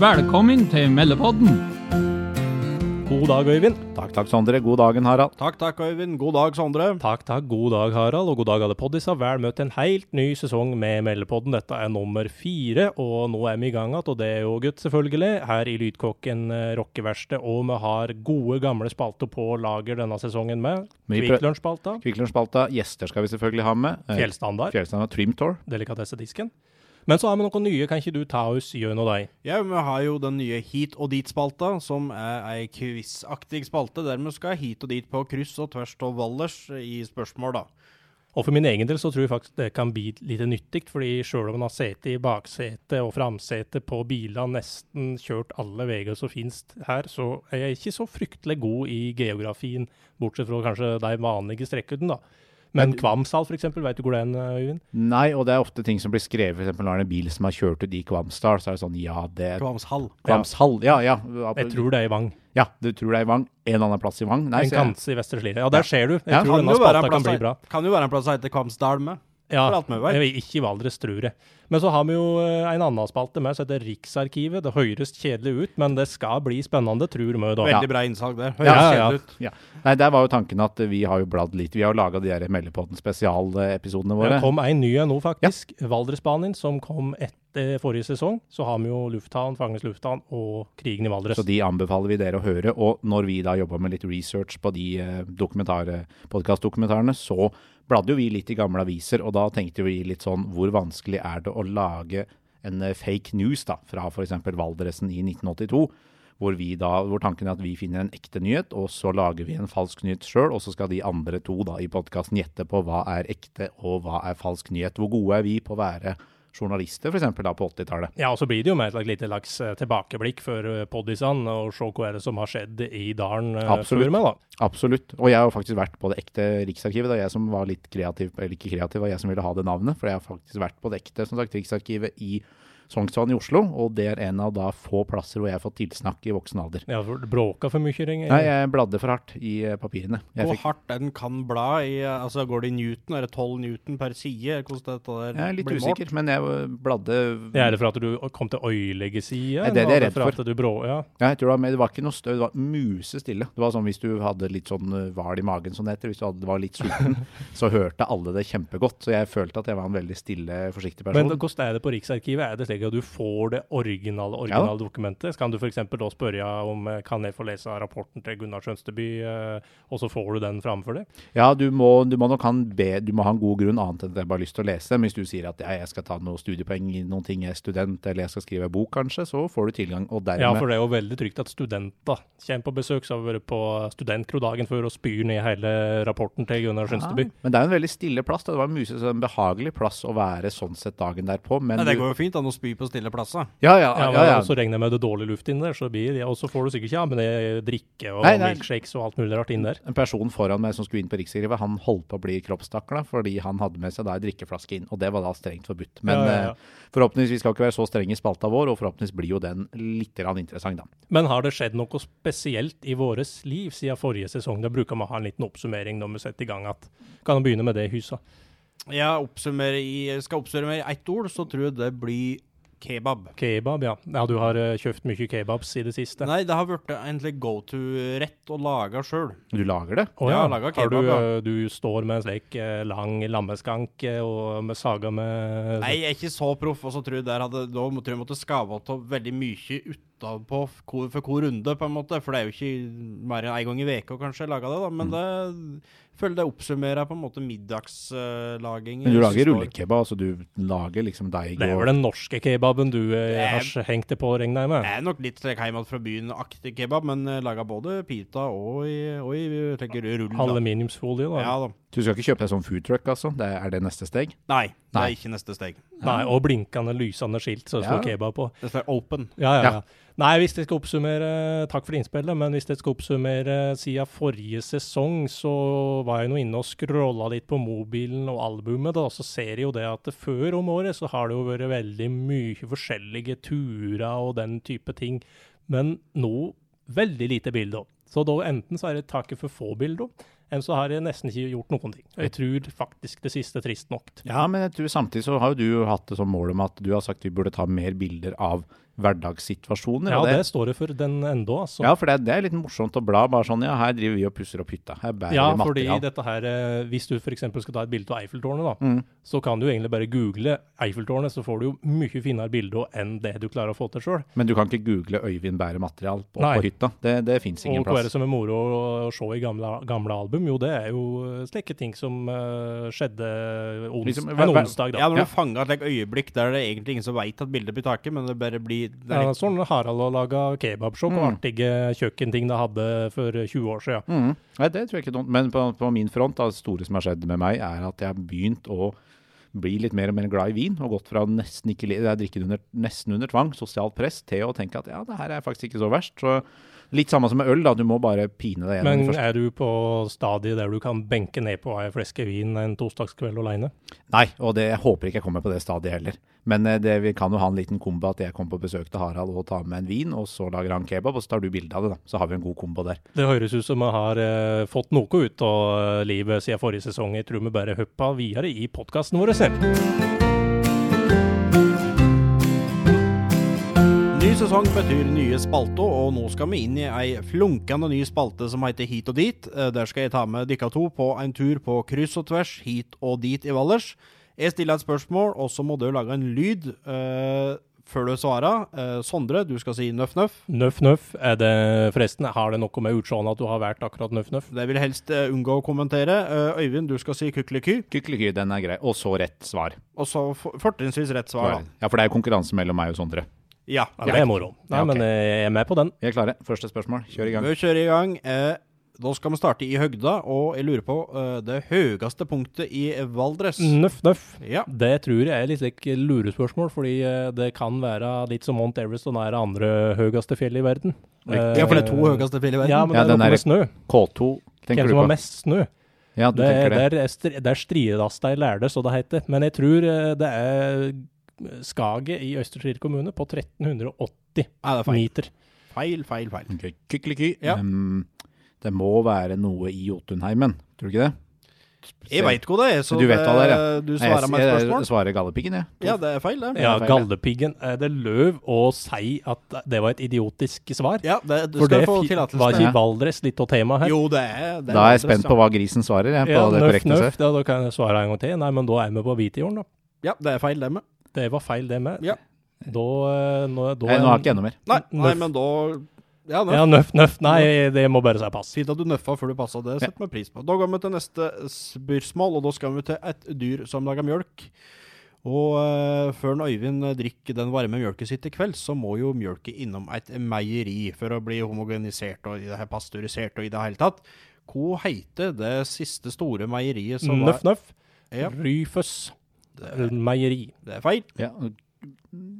Velkommen til Meldepodden. God dag, Øyvind. Takk, takk, Sondre. God dagen, Harald. Takk, takk, Øyvind. God dag, Sondre. Takk, takk. God dag, Harald, og god dag, alle poddisa. Vel møtt til en helt ny sesong med Meldepodden. Dette er nummer fire, og nå er vi i gang igjen, og det er jo gutt, selvfølgelig, her i Lydkokken eh, rockeverksted. Og vi har gode, gamle spalter på lager denne sesongen med. Kvikklunsjspalta, Kvikklunsjspalta. Gjester skal vi selvfølgelig ha med. Eh, Fjellstandard, Fjellstandard Trimtor. Delikatessedisken. Men så har vi noen nye, kan ikke du ta oss gjennom dem? Ja, vi har jo den nye Hit og dit-spalta, som er ei quizaktig spalte der vi skal hit og dit på kryss og tvers og valdres i spørsmål, da. Og for min egen del så tror jeg faktisk det kan bli litt nyttig, fordi sjøl om en har sete i baksetet og framsetet på biler nesten kjørt alle veier som finnes her, så er jeg ikke så fryktelig god i geografien, bortsett fra kanskje de vanlige strekkene, da. Men Kvamsdal, eksempel, vet du hvor det er, Øyvind? Nei, og det er ofte ting som blir skrevet, f.eks. når det er en bil som har kjørt ut i Kvamsdal, så er det sånn ja, det er Kvamshall. Kvamshall. Ja, ja. Jeg tror det er i Vang. Ja, du tror det er i Vang. En annen plass i Vang? Nei, En kanse i Vestre Slidre. Ja, der ser du. Jeg Ja, tror Kan denne spalta kan bli bra. Kan jo være en plass som heter Kvamsdal med. Ja, ikke Valdres, tror jeg. Men så har vi jo eh, en annen spalte med som heter Riksarkivet. Det høres kjedelig ut, men det skal bli spennende, tror vi da. Veldig bra innsalg der. Høres Ja, ja, ja. kjedelig ut. Ja. Nei, der var jo tanken at vi har jo bladd litt. Vi har jo laga de der Meldepodden spesialepisodene våre. Det kom en ny en nå, faktisk. Valdresbanen, som kom etter forrige sesong. Så har vi jo Lufthavn, Fagernes lufthavn og krigen i Valdres. Så de anbefaler vi dere å høre. Og når vi da jobba med litt research på de eh, podkastdokumentarene, så bladde jo vi litt i gamle aviser, og da tenkte vi litt sånn Hvor vanskelig er det å lage en eh, fake news da, fra f.eks. valgdressen i 1982? Hvor, da, hvor tanken er at vi finner en ekte nyhet, og så lager vi en falsk nyhet sjøl. Og så skal de andre to da i podkasten gjette på hva er ekte og hva er falsk nyhet. Hvor gode er vi på å være journalister, f.eks. på 80-tallet? Ja, og så blir det jo med et lite slags eh, tilbakeblikk for uh, poddisene, og se hva er det som har skjedd i dalen uh, Absolutt. med, da. Absolutt. Og jeg har faktisk vært på det ekte Riksarkivet. da jeg som var litt kreativ, eller ikke kreativ, var jeg som ville ha det navnet. For jeg har faktisk vært på det ekte som sagt, Riksarkivet i Sognsvann i Oslo. Og det er en av da få plasser hvor jeg har fått tilsnakk i voksen alder. Ja, for det bråka for mye, ringer Nei, jeg bladde for hardt i eh, papirene. Jeg Hvor fikk, hardt den kan bla i eh, Altså, går det i newton? Er det 12 newton per side? Hvordan dette der jeg er litt blir målt? usikker, men jeg eh, bladde Ja, Er det for at du kom til øyeleggesida? Nei, det er det jeg er redd for. for. At du brå, ja. Ja, jeg tror det var, med, det var ikke noe støv, det var musestille. Det var sånn hvis du hadde litt sånn hval i magen, som det heter, hvis du hadde, var litt sulten, så hørte alle det kjempegodt. Så jeg følte at jeg var en veldig stille, forsiktig Men hvordan er det på Riksarkivet? Er det slik at du får det originale, originale dokumentet? Kan du f.eks. da spørre om eh, kan jeg få lese rapporten til Gunnar Skjønsteby, eh, og så får du den framfor deg? Ja, du må, du må nok ha en, be, du må ha en god grunn annet enn at jeg bare har lyst til å lese. Men hvis du sier at ja, jeg skal ta noen studiepoeng i noen ting, jeg er student, eller jeg skal skrive bok kanskje, så får du tilgang. Og dermed Ja, for det er jo veldig trygt at studenter kommer på besøk. Så har vi vært på studentkro dagen før og spyr ned hele rapporten til Gunnar Skjønsteby. Ja, Men det er en veldig stille plass. da. Det var en muse, en behagelig plass å være sånn sett dagen derpå. Men Nei, det går jo fint an å spy på stille plasser. ja, ja, Ja, ja, ja. Så regner jeg med det er dårlig luft inni der, så blir det, og så får du sikkert ikke ja, men det er drikke og Nei, nei. milkshakes og alt mulig rart inn der. En person foran meg som skulle inn på Riksarkivet, han holdt på å bli kroppstakla fordi han hadde med seg da en drikkeflaske inn, og det var da strengt forbudt. Men Ja, ja, ja. eh, forhåpentligvis skal ikke være så streng i spalta vår, og forhåpentligvis blir jo den litt interessant, da. Men har det skjedd noe spesielt i våres liv siden forrige sesong? Da bruker vi å ha en liten oppsummering når vi setter i gang at Kan vi begynne med det, Hysa? Jeg skal oppsummere med ett ord, så tror jeg det blir kebab. Kebab, ja. Ja, Du har uh, kjøpt mye kebabs i det siste? Nei, det har blitt egentlig go to-rett å lage sjøl. Du lager det? Oh, Ja, ja, kebab, har du, ja. eh, du står med en slik eh, lang lammeskank eh, og med saga med Nei, jeg er ikke så proff, og så tror jeg der hadde, da tror jeg måtte skave av veldig mye utapå på for hvor runde, på en måte. For det er jo ikke mer enn én gang i veka kanskje jeg lager det, da. Men Mm. det føler det oppsummerer på en måte middagslaging. Men du lager rullekebab, altså du lager liksom deig Det er og vel den norske kebaben du eh, har hengt det på, regner jeg med? Det er nok litt slik hjemme fra byen-aktig kebab, men jeg lager både pita og i, og i tenker, rull. Aluminiumsfolie, da. Ja da. Du skal ikke kjøpe deg sånn foodtruck, altså? Det er, er det neste steg? Nei, det Nei. er ikke neste steg. Nei, og blinkende, lysende skilt som det står Ja. kebab på. Det står open. Ja, ja, Ja. ja. Nei, hvis jeg skal oppsummere Takk for innspillet, men hvis jeg skal oppsummere siden forrige sesong, så var jeg nå inne og scrolla litt på mobilen og albumet, da, så ser jeg jo det at før om året så har det jo vært veldig mye forskjellige turer og den type ting, men nå veldig lite bilder. Så da enten så er det taket for få bilder, enn så har jeg nesten ikke gjort noen ting. Jeg tror faktisk det siste trist nok. Ja, men jeg tror samtidig så har jo du hatt det som mål om at du har sagt vi burde ta mer bilder av hverdagssituasjoner. Ja, og det står det for den enda, altså. ja, for det, det er litt morsomt å bla. Bare sånn ja, her driver vi og pusser opp hytta. Her bærer Ja, material. fordi dette her, eh, hvis du f.eks. skal ta et bilde av Eiffeltårnet, da, Mm. så kan du egentlig bare google Eiffeltårnet, så får du jo mye finere bilder enn det du klarer å få til sjøl. Men du kan ikke google Øyvind bærer material på, på hytta. Det, det fins ingen Og hva er det plass. som er moro å se i gamle, gamle album? Jo, det er jo slike ting som uh, skjedde ons Liksom, en onsdag, da. Ja, når Ja. du fanger et like, øyeblikk der det er egentlig ingen som veit at bildet blir taket, men det bare blir det er Ja, sånn Harald har laga kebabshop og Mm. artige kjøkkenting de hadde for 20 år siden. Mm. Nei, det tror jeg ikke noe. Men på, på min front, da, det store som har skjedd med meg, er at jeg har begynt å bli litt mer og mer glad i vin. Og gått fra nesten ikke jeg drikker under, nesten under tvang, sosialt press, til å tenke at ja, det her er faktisk ikke så verst. Så litt samme som med øl, da. Du må bare pine deg gjennom Men er du på stadiet der du kan benke ned på ei fleske vin en torsdagskveld aleine? Nei, og det, jeg håper ikke jeg kommer på det stadiet heller. Men eh, det, vi kan jo ha en liten kombo at jeg kommer på besøk til Harald og tar med en vin, og så lager han kebab, og så tar du bilde av det, da. Så har vi en god kombo der. Det høres ut som vi har eh, fått noe ut av eh, livet siden forrige sesong. Jeg tror vi bare hopper videre i podkasten vår. se. Ny sesong betyr nye spalter, og nå skal vi inn i ei flunkende ny spalte som heter Hit og dit. Eh, Der skal jeg ta med dere to på en tur på kryss og tvers, hit og dit i Valdres. Jeg stiller et spørsmål, og så må du lage en lyd uh, før du svarer. Uh, Sondre, du skal si nøff, nøff. Nøff Nøff, er det forresten, har det noe med utseendet at du har vært akkurat Nøff Nøff? Det vil helst uh, unngå å kommentere. Øyvind, du skal si kykeliky, Kykkeliky, den er grei. Og så rett svar. og så for- fortrinnsvis rett svar. da. Ja, for det er konkurranse mellom meg og Sondre. Ja. Det er moro. Nei, Ja, okay. men eh, jeg er med på den. Vi er klare. Første spørsmål. Kjør i gang. Vi kjører i gang. Eh, da skal vi starte i høgda, og jeg lurer på eh, det høyeste punktet i Valdres. Nøff Nøff. Ja. Det tror jeg er litt like lurespørsmål, fordi det kan være litt som Mount Everest og nære andre høyeste fjellet i verden. Ja, for det er to høyeste fjell i verden. Ja, men Ja, det er den noe med snø. K2 tenker Hvem du som på? har mest snø. Ja, du Det, tenker det. der, er der strides de lærde, så det heter. Men jeg tror det er Skaget i Østre Slidre kommune på 1380 Nei, det feil. meter. Feil, feil, feil. Ok, Kykkeliky. Ja. Um, det må være noe i Jotunheimen, tror du ikke det? Jeg veit hva det er, så Du vet hva det er, ja. du svarer meg et spørsmål. jeg svarer Galdhøpiggen, jeg. Ja, det er feil, det. Ja, Gallepiggen. Galdhøpiggen. Er det løv å si at det var et idiotisk svar? Ja, det, du For det skal få tillatelse var ikke. Valdres litt av temaet her? Jo, det er det Da er jeg spent på hva grisen svarer, jeg, på ja, det nøff, korrekte nøff. Ja, da kan jeg svare en gang til. Nei, men da er vi på Hvitjorden, da. Ja, det er feil, det med. Det var feil, det med. Ja. Da, eh, nå, da Nei, nå har jeg ikke enda mer. Nei, nei men da Ja, nøff. Ja, nøff, nøff. Nei, det må bare si pass. Fint at du nøffa før du passa. Det setter vi pris på. Da går vi til neste spørsmål, og da skal vi til et dyr som lager mjølk. Og uh, før Øyvind drikker den varme mjølka sitt i kveld, så må jo mjølka innom et meieri for å bli homogenisert og i det her pasteurisert og i det hele tatt. Hva heter det siste store meieriet som Nøff, nøff. Ja, Ryføs det, meieri. det er feil. Ja,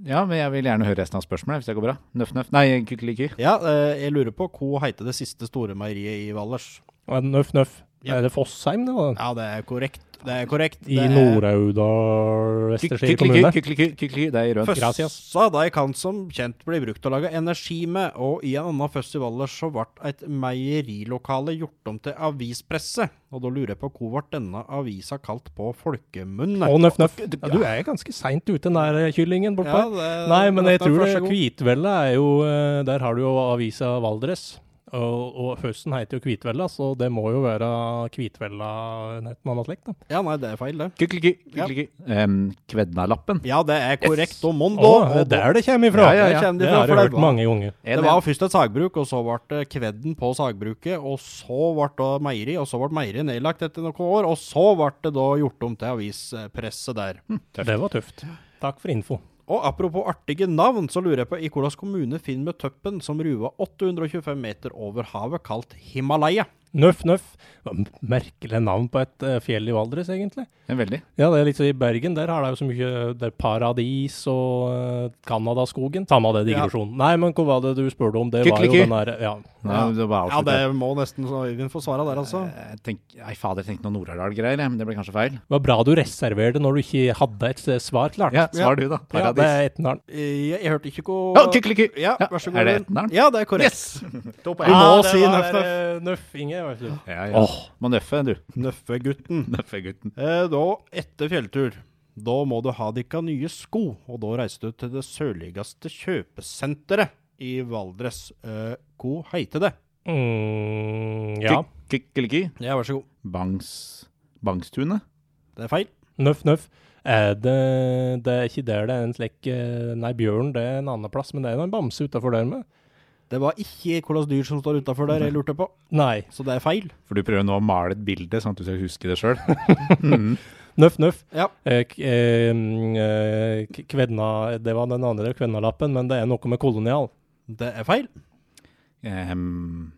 ja, men jeg vil gjerne høre resten av spørsmålet, hvis det går bra. Nøff, nøff. Nei, kykkeliky. Ja, eh, jeg lurer på hva heter det siste store meieriet i Valdres? Nøff, nøff. Ja. Er det Fossheim, det? var? Ja, det er korrekt. Det er korrekt. I Nord-Aurdal Vesterskir kommune? Det er i rødt. Gracias. Føssa de kan som kjent bli brukt til å lage energi med, og i en annen festival så ble et meierilokale gjort om til avispresse. Og da lurer jeg på hvor ble denne avisa kalt på folkemunne? Å, nøff, nøff. Ja, du er ganske seint ute, den der kyllingen bortpå Ja, Nei, men jeg tror det er jo eh, Der har du jo avisa Valdres. Og, og høsten heter jo Kvitvella, så det må jo være Kvitvella et eller annet slikt. da. Ja, nei, det er feil, det. Kykkeliky, kykkeliky. Um, Kvednalappen. Ja, det er korrekt. Og Mondo. Oh, det er der det kommer ifra! Ja, ja, ja. Det Det har jeg det hørt var- mange ganger. Det var først et sagbruk, og så ble det kvedden på sagbruket, og så ble det meieri, og så ble meieriet nedlagt etter noen år, og så ble det da gjort om til avispresset der. Det var tøft. Takk for info. Og apropos artige navn, så lurer jeg på i hvilken kommune finner vi Tøppen som ruver 825 meter over havet, kalt Himalaya? Nøff, nøff. Merkelig navn på et uh, fjell i Valdres, egentlig. Ja, veldig. Ja, det er litt så I Bergen der har de jo så mye Det er Paradis og uh, Canadaskogen. Samme det digresjonen. Nei, men hva var det du spurte om? Det var jo den der Ja. Nei, det var Ja, det må nesten så Øyvind få svare der, altså. Eh, tenk, nei, fader, jeg tenkte noe Nord-Aurdal-greier, men det ble kanskje feil. Det var bra du reserverte når du ikke hadde et svar klart. Ja, svar du, da. Paradis. Ja, det er Etnedalen. Jeg, jeg hørte ikke hva Ja, kykkeliky! Ja, Ja, vær så god. er det. Etnedalen? Ja, det er korrekt. Yes! Du må Ja, si det nøff, nøff. eh, Vet du. Ja, ja. Åh. Må nøffe, du. Nøffegutten. Nøffegutten. Eh, da, etter fjelltur, da må du ha dikka nye sko, og da reiser du til det sørligste kjøpesenteret i Valdres. Eh, hvor heter det? Mm, ja. Kikkeliki. Ja, vær så god. Bangs... Bangstunet? Det er feil. Nøff, nøff. Er det, det er ikke der det er en slik eh, Nei, bjørn det er en annen plass, men det er en bamse utafor der med. Det var ikke hvilke dyr som står utafor der jeg lurte på, Nei. så det er feil. For du prøver nå å male et bilde, sånn at du skal huske det sjøl. mm. Nøff, nøff. Ja. Eh, eh, mm, eh, k- kvenna Det var den andre kvennalappen, men det er noe med kolonial. Det er feil. Um,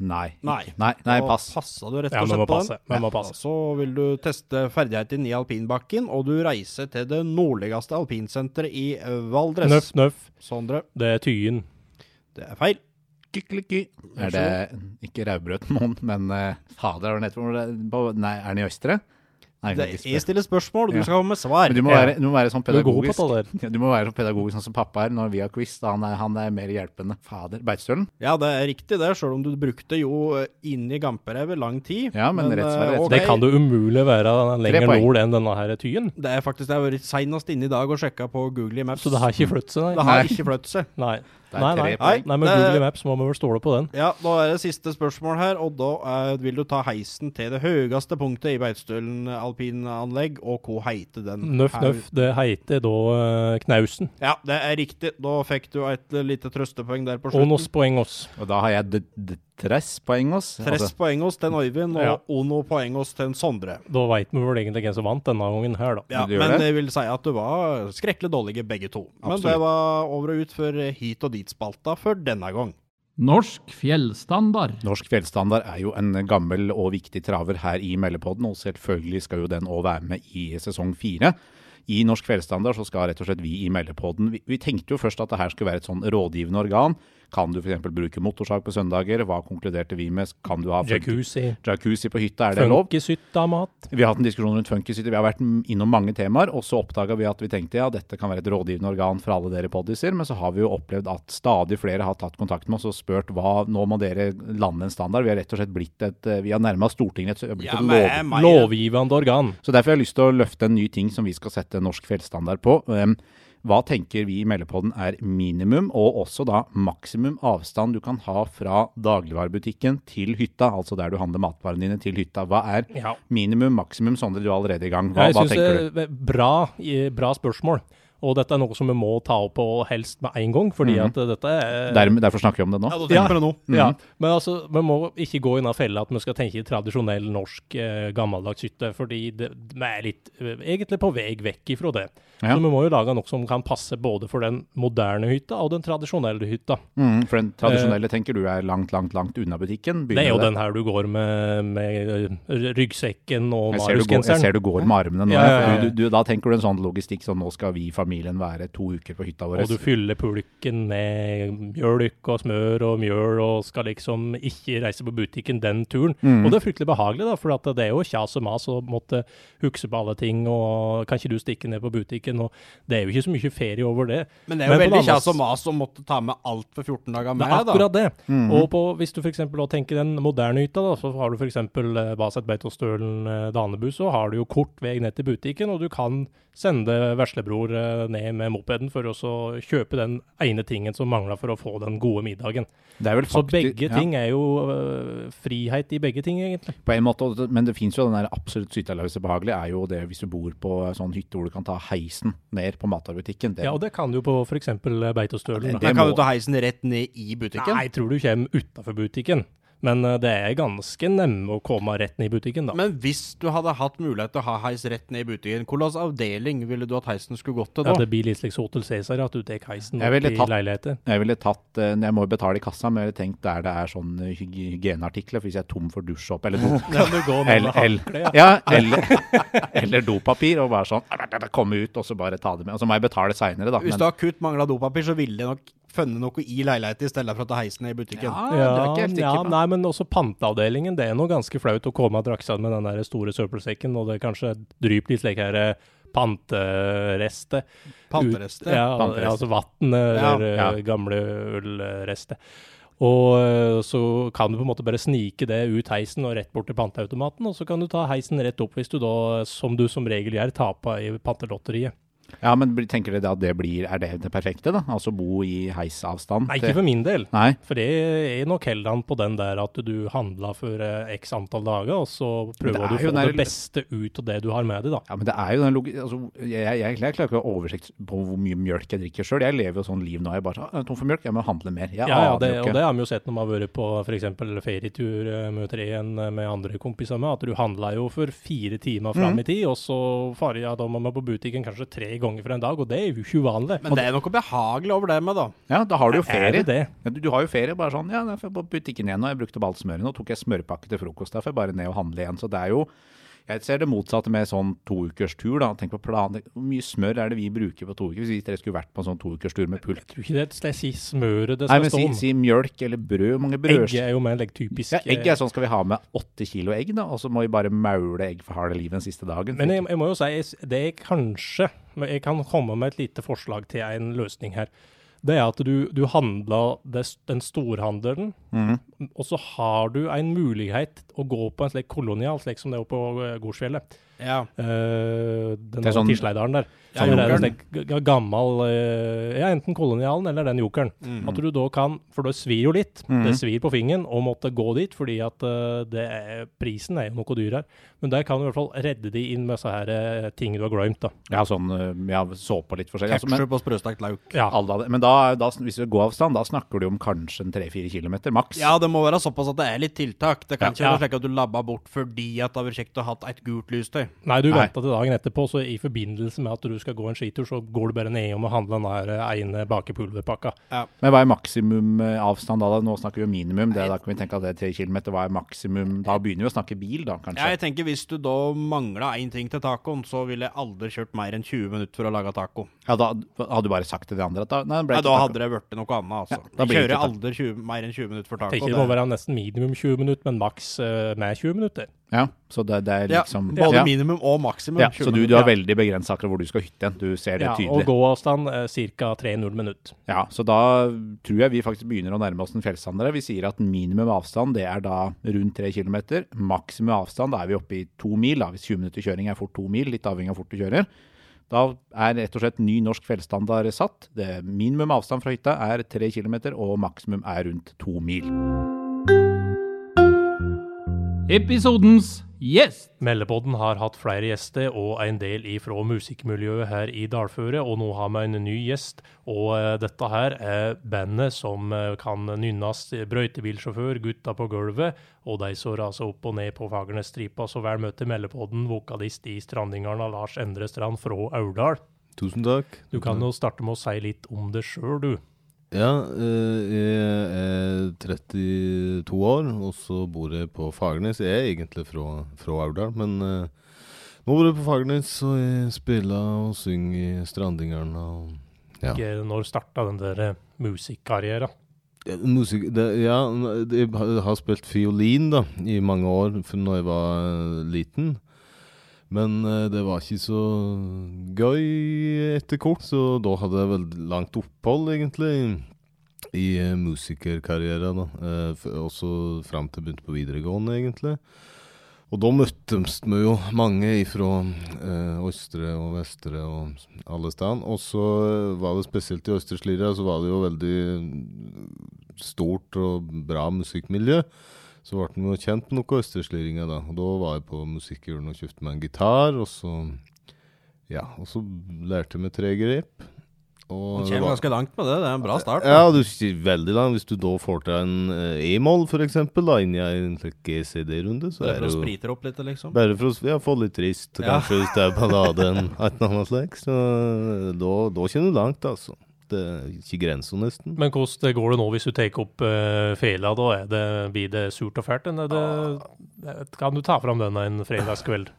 nei. Nei. Nei, nei pass. Passa du rett Ja, og vi må slett på passe. den. Må passe. Så vil du teste ferdigheten i alpinbakken, og du reiser til det nordligste alpinsenteret i Valdres. Nøff, nøff. Sondre, Det er Tyen. Det er feil. Kikkeliki. Er det ikke Raubrødmoen, men uh, fader, er det nettopp på- Nei, er den i Østre? Nei, Det, er jeg stiller spørsmål, du Ja. skal komme med svar. Men du må, være, du må være sånn Du pedagogisk. Ja, du må være sånn pedagogisk sånn som pappa er når vi har quiz. Da han, er, han er mer hjelpende. Fader. Beitstølen? Ja, det er riktig det, sjøl om du brukte jo inni inn i Gamperevet lang tid. Ja, men rett svar, eh, rett. ok. Det kan det umulig være lenger nord enn denne her Tyen. Det er faktisk, det har vært seinest inne i dag og sjekka på Google Maps. Så det har ikke flyttet seg, Det har Nei. ikke flyttet seg. Nei. Det er Nei, tre nei. nei, men Det- Google Maps må vi vel stole på den. Ja, da er det siste spørsmål her, og da eh, vil du ta heisen til det høyeste punktet i Beitostølen alpinanlegg, og hva heter den? Nøff, her? nøff. Det heter da uh, Knausen. Ja, det er riktig. Da fikk du et lite trøstepoeng der på Og noen poeng oss. Og da har jeg d- d- tres poengos. Tres Altså, poengos til den Øyvind, og Ja. Ono poengos til den Sondre. Da veit vi vel egentlig hvem som vant denne gangen her, da. Ja, Du men det? jeg vil si at du var skrekkelig dårlige begge to. Men Absolutt. det var over og ut for hit og dit-spalta for denne gang. Norsk fjellstandard. Norsk fjellstandard er jo en gammel og viktig traver her i Meldepodden, og selvfølgelig skal jo den òg være med i sesong fire. I Norsk fjellstandard så skal rett og slett vi i Meldepodden vi, vi tenkte jo først at det her skulle være et sånn rådgivende organ. Kan du f.eks. bruke motorsag på søndager? Hva konkluderte vi med? Kan du ha Jacuzzi. jacuzzi på hytta? Er det lov? Funkishytta-mat. Vi har hatt en diskusjon rundt funkishytter. Vi har vært innom mange temaer, og så oppdaga vi at vi tenkte ja, dette kan være et rådgivende organ for alle dere poddiser, men så har vi jo opplevd at stadig flere har tatt kontakt med oss og spurt hva nå må dere lande en standard. Vi har rett og slett blitt et eh, Vi har nærma Stortinget et, blitt et lov. Lovgivende organ. Så derfor har jeg lyst til å løfte en ny ting som vi skal sette norsk fjellstandard på. Um, hva tenker vi i Meldepodden er minimum, og også da maksimum avstand du kan ha fra dagligvarebutikken til hytta, altså der du handler matvarene dine til hytta. Hva er Ja. minimum, maksimum? Sondre, du er allerede i gang. Hva, jeg hva syns tenker du? det er bra, bra spørsmål. Og dette er noe som vi må ta opp og helst med en gang, fordi Mhm. at dette er Der, derfor snakker vi om det nå. Ja, Ja. tenker på det nå. Mhm. Ja, men altså, vi må ikke gå i den fella at vi skal tenke tradisjonell norsk eh, gammeldags hytte, fordi det, vi er litt eh, egentlig på vei vekk ifra det. Ja. Så vi må jo lage noe som kan passe både for den moderne hytta og den tradisjonelle hytta. Mm, for den tradisjonelle tenker du er langt, langt, langt unna butikken. Det er jo den her du går med, med eh, ryggsekken og går, jeg ser du går med armene nå. Ja, ja. Du, du, da tenker du en sånn logistikk sånn nå skal vi i familien være to uker på hytta vår. Og du fyller pulken med mjølk og smør og mjøl, og skal liksom ikke reise på butikken den turen. Mm. Og det er fryktelig behagelig, da, for at det er jo kjas og mas å måtte huske på alle ting, og kan ikke du stikke ned på butikken? Og det er jo ikke så mye ferie over det. Men det er jo Men veldig kjas og mas å måtte ta med alt for 14 dager med. Det er akkurat det. Mhm. Og på, hvis du f.eks. tenker den moderne hytta, da, så har du f.eks. Eh, Baset Beitostølen eh, Danebu, så har du jo kort vei ned til butikken, og du kan sende veslebror eh, ned med mopeden for å kjøpe den ene tingen som mangler for å få den gode middagen. Det er vel Så begge ja, ting er jo øh, frihet i begge ting, egentlig. På en måte, men det fins jo den der absolutt sytterløse behagelig, er jo det hvis du bor på sånn hytte hvor du kan ta heisen ned på matvarebutikken. Ja, og det kan du på f.eks. Beitostølen. det- da. Men kan må- du ta heisen rett ned i butikken? Nei, jeg tror du kommer utafor butikken. Men øh, det er ganske nemme å komme rett ned i butikken, da. Men hvis du hadde hatt mulighet til å ha heis rett ned i butikken, hvilken avdeling ville du at heisen skulle gått til da? Ja, det blir litt slik Hotel Cæsar, at du tar heisen opp i tatt- leiligheter. Jeg ville tatt eh, Jeg må jo betale i kassa, men jeg ville tenkt der det er sånn eh, hygieneartikler, for hvis jeg er tom for dusjsåpe eller do, Kan du gå ned eller, eller. Ja. eller, eller dopapir, og bare sånn komme ut og så bare ta det med. Og så må jeg betale seinere, da. Hvis du akutt mangla dopapir, så ville det nok funnet noe i leiligheten i stedet for å ta heisen ned i butikken. ja, er Ja, ikke ja, nei, men også panteavdelingen. Det er noe ganske flaut å komme og drakse med den der store søppelsekken, og det kanskje dryper litt slik her eh, panterester. Panterester. Ja, pantereste. ja, altså vann eller Ja. ja. gamle ullrester. Og eh, så kan du på en måte bare snike det ut heisen og rett bort til panteautomaten, og så kan du ta heisen rett opp hvis du da, som du som regel gjør, taper i pantelotteriet. Ja, men tenker dere at det blir Er det det perfekte, da? Altså bo i heisavstand? Nei, ikke for min del. Nei. For det er nok heller på den der at du handler for eh, x antall dager, og så prøver du å få det beste ut av det du har med deg, da. Ja, men det er jo den logi... Altså, jeg, jeg, jeg, jeg klarer ikke å ha oversikt på hvor mye mjølk jeg drikker sjøl. Jeg lever jo sånn liv nå. Jeg bare sånn, «Ah, er tom for mjølk, jeg må handle mer. Ja, ja det, og det har vi jo sett når vi har vært på f.eks. ferietur eh, med treen eh, med andre kompiser med, at du handler jo for fire timer fram mm. i tid, og så farer jeg da må man på butikken kanskje tre ganger for en dag, og det er jo ikke uvanlig. Men det er noe behagelig over det med, da. Ja, da har du jo Er ferie. det det? Ja, du, du har jo ferie bare sånn Ja, derfor på butikken igjen, og jeg brukte opp alt smøret. Nå tok jeg smørpakke til frokost. Jeg bare ned og handle igjen. Så det er jo Jeg ser det motsatte med sånn to ukers tur, da. Tenk på planer. Hvor mye smør er det vi bruker på to uker? Hvis dere skulle vært på en sånn to ukers tur med pult. Jeg tror ikke det skal jeg si smøret det Nei, skal men stå si, om. si mjølk eller brød. Hvor mange Egg brød... er jo mer like, typisk. Ja, egg eh, er sånn skal vi ha med åtte kilo egg, da. Og så må vi bare maule egg for harde livet den siste dagen. Men jeg, jeg må jo si, det er kanskje men Jeg kan komme med et lite forslag til en løsning her. Det er at du, du handler det, den storhandelen, mm. og så har du en mulighet å gå på en slik kolonial, slik som det er på eh, Gårdsfjellet. Ja. Uh, den Det er der sånn- der. Ja, Som er en jokeren. slik ga- gammel uh, Ja, enten kolonialen eller den jokeren. Mm. At du da kan For det svir jo litt. Mm. Det svir på fingeren å måtte gå dit, fordi at uh, det er, prisen er jo noe dyr her. Men der kan du i hvert fall redde de inn med så her ting du har glemt, da. Ja, sånn ja, såpe litt forskjellig. Altså, men, og sprøstekt lauk. Ja. alle men da, da, hvis du går avstand, da snakker du om kanskje en tre-fire kilometer maks. Ja, det må være såpass at det er litt tiltak. Det kan Ja. ikke være slik at du labba bort fordi at det har vært kjekt å ha et gult lystøy. Nei, du venta til dagen etterpå, så i forbindelse med at du skal gå en skitur, så går du bare nedom og handler den der eh, ene bakepulverpakka. Men hva er maksimum øh, avstand da? da? Nå snakker vi om minimum. Det, da kan vi tenke at det er tre kilometer. Hva er maksimum? Da begynner vi å snakke bil, da, kanskje. Ja, Jeg tenker Hvis du da mangla én ting til tacoen, så ville jeg aldri kjørt mer enn 20 minutter for å lage taco. Ja, da hadde du bare sagt til de andre at da, nei, ikke Da taco. hadde det blitt noe annet. altså. Ja, da blir kjører ikke aldri 20, mer enn 20 minutter for taco. Tenker det må være nesten minimum 20 minutter, men maks uh, med 20 minutter. Ja, så det, det er ja, liksom både ja. minimum og maksimum. ja, Så du, du har veldig begrensa akkurat hvor du skal hytte hen. Du ser det Ja, og gåavstand uh, ca. 3-0 minutt. Ja, så da tror jeg vi faktisk begynner å nærme oss en fjellstandard. Vi sier at minimum avstand det er da rundt 3 km. Maksimum avstand da er vi oppe i 2 mil. Da. Hvis 20 minutter kjøring er fort 2 mil, litt avhengig av hvor fort du kjører. Da er rett og slett ny norsk fjellstandard satt. Det minimum avstand fra hytta er 3 km, og maksimum er rundt 2 mil. Episodens gjest. Meldepodden har hatt flere gjester og en del ifra musikkmiljøet her i dalføret, og nå har vi en ny gjest. Og eh, dette her er bandet som eh, kan nynnes brøytebilsjåfør, Gutta på gulvet, og de som raser opp og ned på Fagernesstripa. Så vel møtt til Meldepodden, vokalist i Strandingarna, Lars Endre Strand fra Aurdal. Tusen takk. Du kan jo starte med å si litt om det sjøl, du. Ja, eh, jeg er 32 år, og så bor jeg på Fagernes. Jeg er egentlig fra, fra Aurdal, men eh, nå bor jeg på Fagernes, og jeg spiller og synger i Strandingeren. og- Ja. Når starta den der eh, musikkarrieren? Ja, Musikk det, Ja, jeg har- spilt fiolin da, i mange år fra når jeg var liten. Men eh, det var ikke så gøy etter kort, så da hadde jeg veldig langt opphold, egentlig, i eh, musikerkarrieren. Eh, også fram til jeg begynte på videregående, egentlig. Og da møttes vi jo mange fra eh, Østre og Vestre og alle steder. Og så var det spesielt i Østre Slidre, så var det jo veldig stort og bra musikkmiljø. Så ble vi jo kjent med noen østerslinger, da. Og da var jeg på musikkhjulen og kjøpte meg en gitar, og så Ja, og så lærte jeg meg tre grep. Og du kommer ganske langt med det. Det er en bra start. ja, du sier veldig langt. Hvis du da får til en eh, e-moll, da, inni en slik GCD-runde, så Det er Bare for å jo sprite opp litt, liksom. bare for å ja, få litt trist, Ja. kanskje, hvis det er ballade et eller annet slik. Så eh, da, da kommer du langt, altså. Det er ikke nesten. Men hvordan går det nå hvis du tar opp uh, fela? da? Er det, blir det surt og fælt? er det, kan du ta fram den en fredagskveld?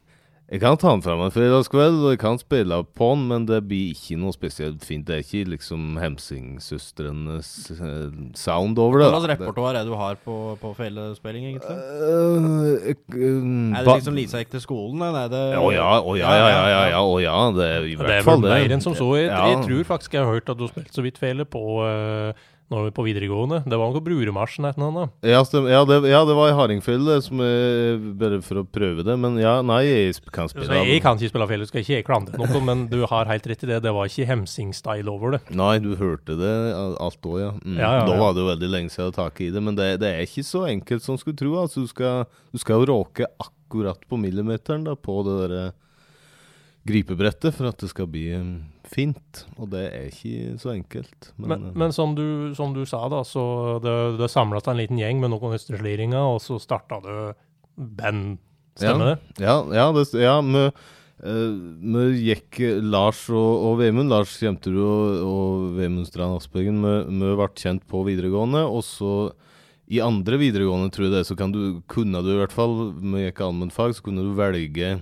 Jeg kan ta den fram en fredagskveld, og jeg kan spille på den, men det blir ikke noe spesielt fint. Det er ikke liksom Hemsingsøstrenes eh, sound over det. Hva slags repertoar er det du har på, på felespilling, egentlig? Uh, eh, Er det ba- liksom Lisa gikk til skolen, eller er det Å ja, å ja, ja, ja, ja, ja, å ja, det er i Det hvert er fall vel det. mer enn som så. Jeg, Ja. jeg tror faktisk jeg har hørt at du har spilt så vidt fele på uh, når vi på videregående. Det var noe Bruremarsjen et eller annet. Ja, ja, det, ja, det var i Hardingfjell, som er bare for å prøve det. Men ja, nei, jeg kan spille. Så jeg kan ikke spille fjell, skal ikke jeg klandre noe, men du har helt rett i det. Det var ikke Hemsing-style over det. Nei, du hørte det alt òg, ja. Mm. Ja, Da var det jo veldig lenge siden jeg hadde tak i det, men det, det er ikke så enkelt som skulle tro. Altså, du skal, du skal jo råke akkurat på millimeteren da, på det der eh, gripebrettet for at det skal bli eh, fint. Og det er ikke så enkelt. Men, Men, eh, men som, du, som du sa, da, så det, det samla seg en liten gjeng med noen østersliringa, og så starta du band. Stemmer det? Ja, ja, det, ja vi, uh, gikk Lars og, og Vemund, Lars Kjemterud og, og Vemund Strand Aspergen, vi, ble kjent på videregående. Og så i andre videregående, tror jeg det, så kan du, kunne du i hvert fall, vi gikk allmennfag, så kunne du velge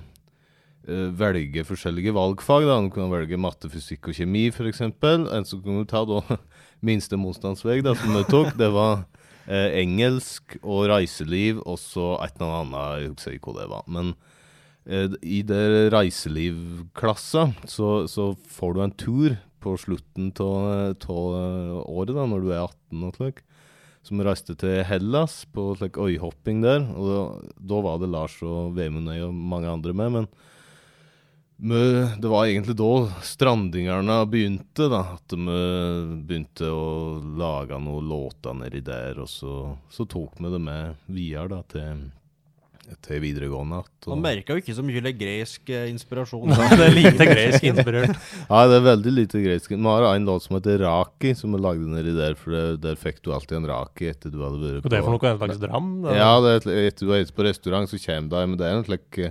velge forskjellige valgfag. da. Du kunne velge matte, fysikk og kjemi, f.eks. En som kunne ta da minste motstandsvei, da, som jeg tok. Det var eh, engelsk og reiseliv, og så et eller annet, jeg husker ikke hva det var. Men eh, i det reiselivklassa så, så får du en tur på slutten av året, da, når du er 18 og slik. Som reiste til Hellas på slik øyhopping der. Og da, da var det Lars og Vemund og mange andre med. men det var egentlig da strandingerne begynte, da. At vi begynte å lage noen låter nedi der, og så, så tok vi det med videre da, til, til videregående. At, Man merka jo ikke så mye gresk inspirasjon. inspirasjon. det er lite gresk inspirert. Nei, det er veldig lite gresk. Vi har en låt som heter Raki, som vi lagde nedi der, for det, der fikk du alltid en raki etter du hadde vært på Og det er for noe en slags dram? da. Ja, det er, et- etter du har spist på restaurant, så kommer det Men det er en slik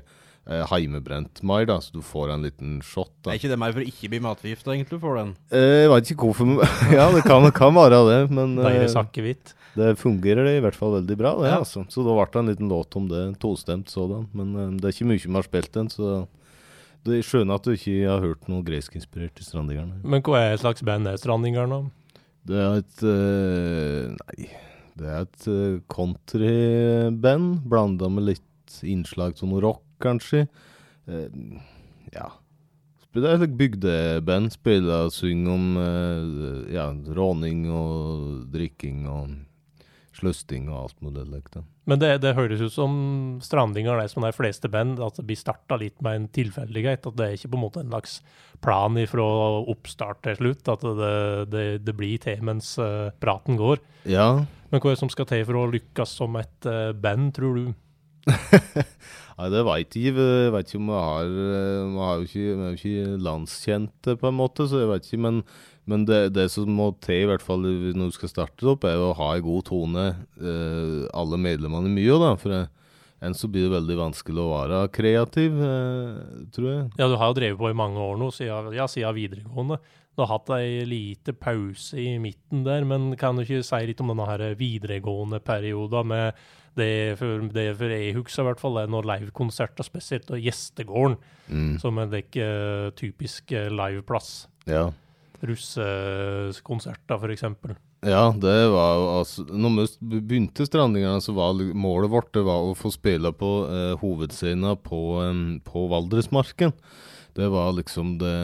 eh, heimebrent mai, da, så du får en liten shot. da. Er ikke det mer for å ikke bli matforgifta, egentlig, for den? Eh, Jeg vet ikke hvorfor Ja, det kan, kan være det, men eh, det fungerer det i hvert fall veldig bra. det Ja. altså. Så da ble det en liten låt om det, tostemt sådan. Men eh, det er ikke mye vi har spilt den, så det jeg skjønner at du ikke har hørt noe greskinspirert i Strandingerne. Men hva er slags band er Strandingerne? Det er et eh, Nei, det er et uh, countryband blanda med litt innslag av noe rock, kanskje. Uh, ja. Det er et bygdeband. Spiller og synger om uh, ja, råning og drikking og sløsting og alt mulig. Like. Men det, det høres ut som strandinga er som de fleste band, at det blir starta litt med en tilfeldighet. At det er ikke på en måte en slags plan fra oppstart til slutt. At det, det, det blir til mens uh, praten går. Ja. Men hva er det som skal til for å lykkes som et uh, band, tror du? Nei, det veit jeg. Jeg vet ikke om vi har eh, Vi har jo ikke, ikke landskjente, på en måte, så jeg vet ikke. Men, men det, det som må til, i hvert fall når du skal starte opp, er å ha en god tone, eh, alle medlemmene mye, da. For jeg, enn så blir det veldig vanskelig å være kreativ, eh, tror jeg. Ja, du har jo drevet på i mange år nå, siden, ja, siden videregående. Du har hatt ei lite pause i midten der, men kan du ikke si litt om denne her videregående perioden med det for, det for husker i hvert fall, er noen livekonserter, spesielt og Gjestegården, Mm. som en like, eh, typisk eh, liveplass. Ja. Russekonserter, eksempel. Ja, det var jo altså Når vi begynte Strandingene, så var målet vårt det var å få spille på eh, hovedscenen på, på Valdresmarken. Det var liksom det,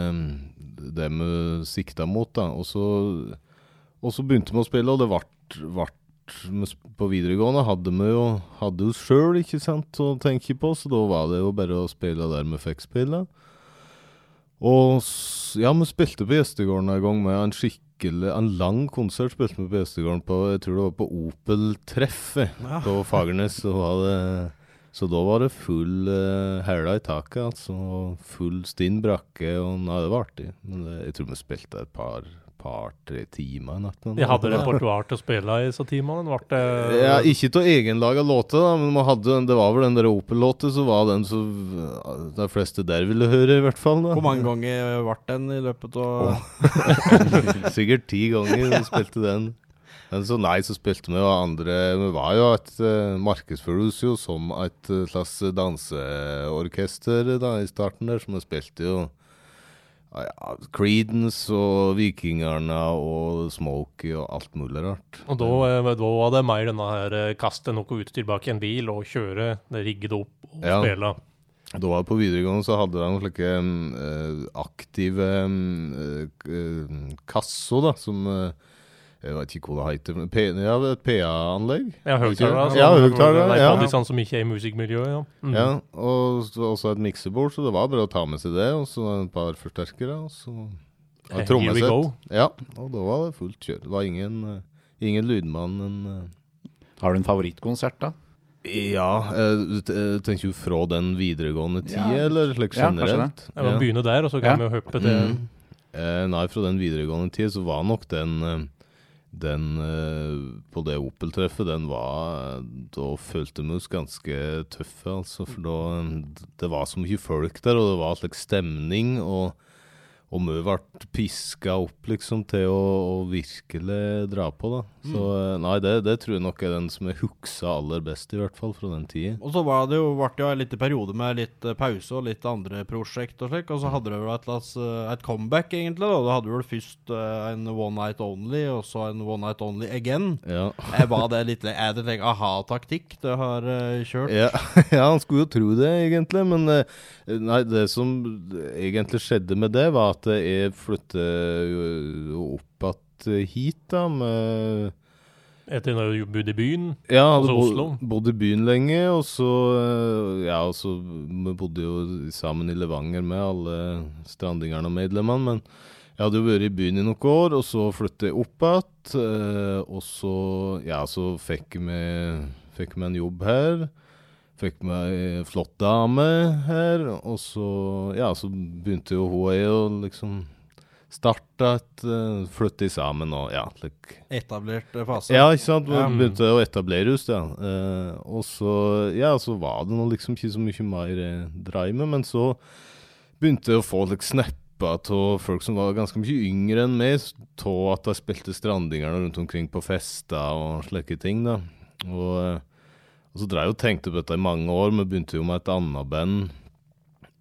det vi sikta mot, da. Og så, og så begynte vi å spille, og det ble, På videregående hadde vi jo hadde oss sjøl, å tenke på, så da var det jo bare å spille der vi fikk spille. Og ja, vi spilte på Gjestegården en gang med en skikkelig En lang konsert spilte vi på Gjestegården på Jeg tror det var på Opel-treffet Ja. på Fagernes. Så, var det, så da var det full uh, hæla i taket, altså. Full stinn brakke. Og nei, det var artig. Men det, jeg tror vi spilte et par par-tre timer. Natten, Vi hadde repertoar til å spille i så timene. Ble det ja, ikke til egenlaga låter, da, men man hadde, det var vel den der Opel-låta, så var den som de fleste der ville høre, i hvert fall. da. Hvor mange ganger ble den i løpet av Sikkert ti ganger vi spilte den. Men så nei, så spilte vi jo andre Vi var jo et uh, markedsføres jo som et eh, slags danseorkester da i starten der, så vi spilte jo ja, Creedence og Vikingerne og Smokey og alt mulig rart. Og da, eh, da var det mer denne her eh, kaste noe ut tilbake i en bil og kjøre, det rigge det opp og Ja. spille. Da var det på videregående, så hadde de noen slike eh, aktive eh, eh, kasser, da, som eh, Jeg vet ikke hva det heter. men P ja, et PA-anlegg. Ja, høyttalere. Ja, høyttalere, Nei, ja. de sånn som ikke er i musikkmiljøet, ja. Mm. Ja, og så også et miksebord, så det var bare å ta med seg det. Og så et par forsterkere, og så ja, we trommesett. Ja, og da var det fullt kjør. Det var ingen, eh, ingen lydmann. En, eh, Har du en favorittkonsert, da? ja, eh, tenker du fra den videregående tida, Ja, eller slik ja, kanskje det. Ja, begynne der, og så kan Ja. vi jo hoppe til Mm. Eh, nei, fra den videregående tida så var nok den Den eh, på det Opel-treffet, den var Da følte vi oss ganske tøffe, altså. For da Det var så mye folk der, og det var slik stemning. Og, og vi ble piska opp, liksom, til å, å virkelig dra på, da. Så mm. nei, det, det tror jeg nok er den som jeg husker aller best, i hvert fall, fra den tida. Og så var det jo, ble det jo en liten periode med litt eh, pause og litt andre prosjekt og slik, og så hadde det vel et, eh, et comeback, egentlig. da. Du hadde du vel først eh, en One Night Only, og så en One Night Only again. Ja. Var det litt, er det en aha-taktikk du har eh, kjørt? Ja, ja, han skulle jo tro det, egentlig. Men eh, nei, det som egentlig skjedde med det, var at jeg flyttet opp igjen hit, da. Med Etter når du bodde i byen. ja, Altså Oslo? bodd i byen lenge, og så Ja, og så Vi bodde jo sammen i Levanger med alle Strandingerne og medlemmene, men jeg hadde jo vært i byen i noen år, og så flyttet jeg opp igjen. og så Ja, så fikk vi Fikk vi en jobb her. Fikk meg flott dame her, og så Ja, så begynte jo hun å liksom starte et uh, Flytte sammen og ja, like Etablert fase? ja, ikke sant. Vi begynte å etablere oss, ja. Uh, og så, ja, så var det nå liksom ikke så mye mer eh, drive med, men så begynte jeg å få litt snapper av folk som var ganske mye yngre enn meg, av at de spilte Strandingerne rundt omkring på fester og slike ting, da. Og, eh, og så jeg og tenkte på dette i mange år. Vi begynte jo med et annet band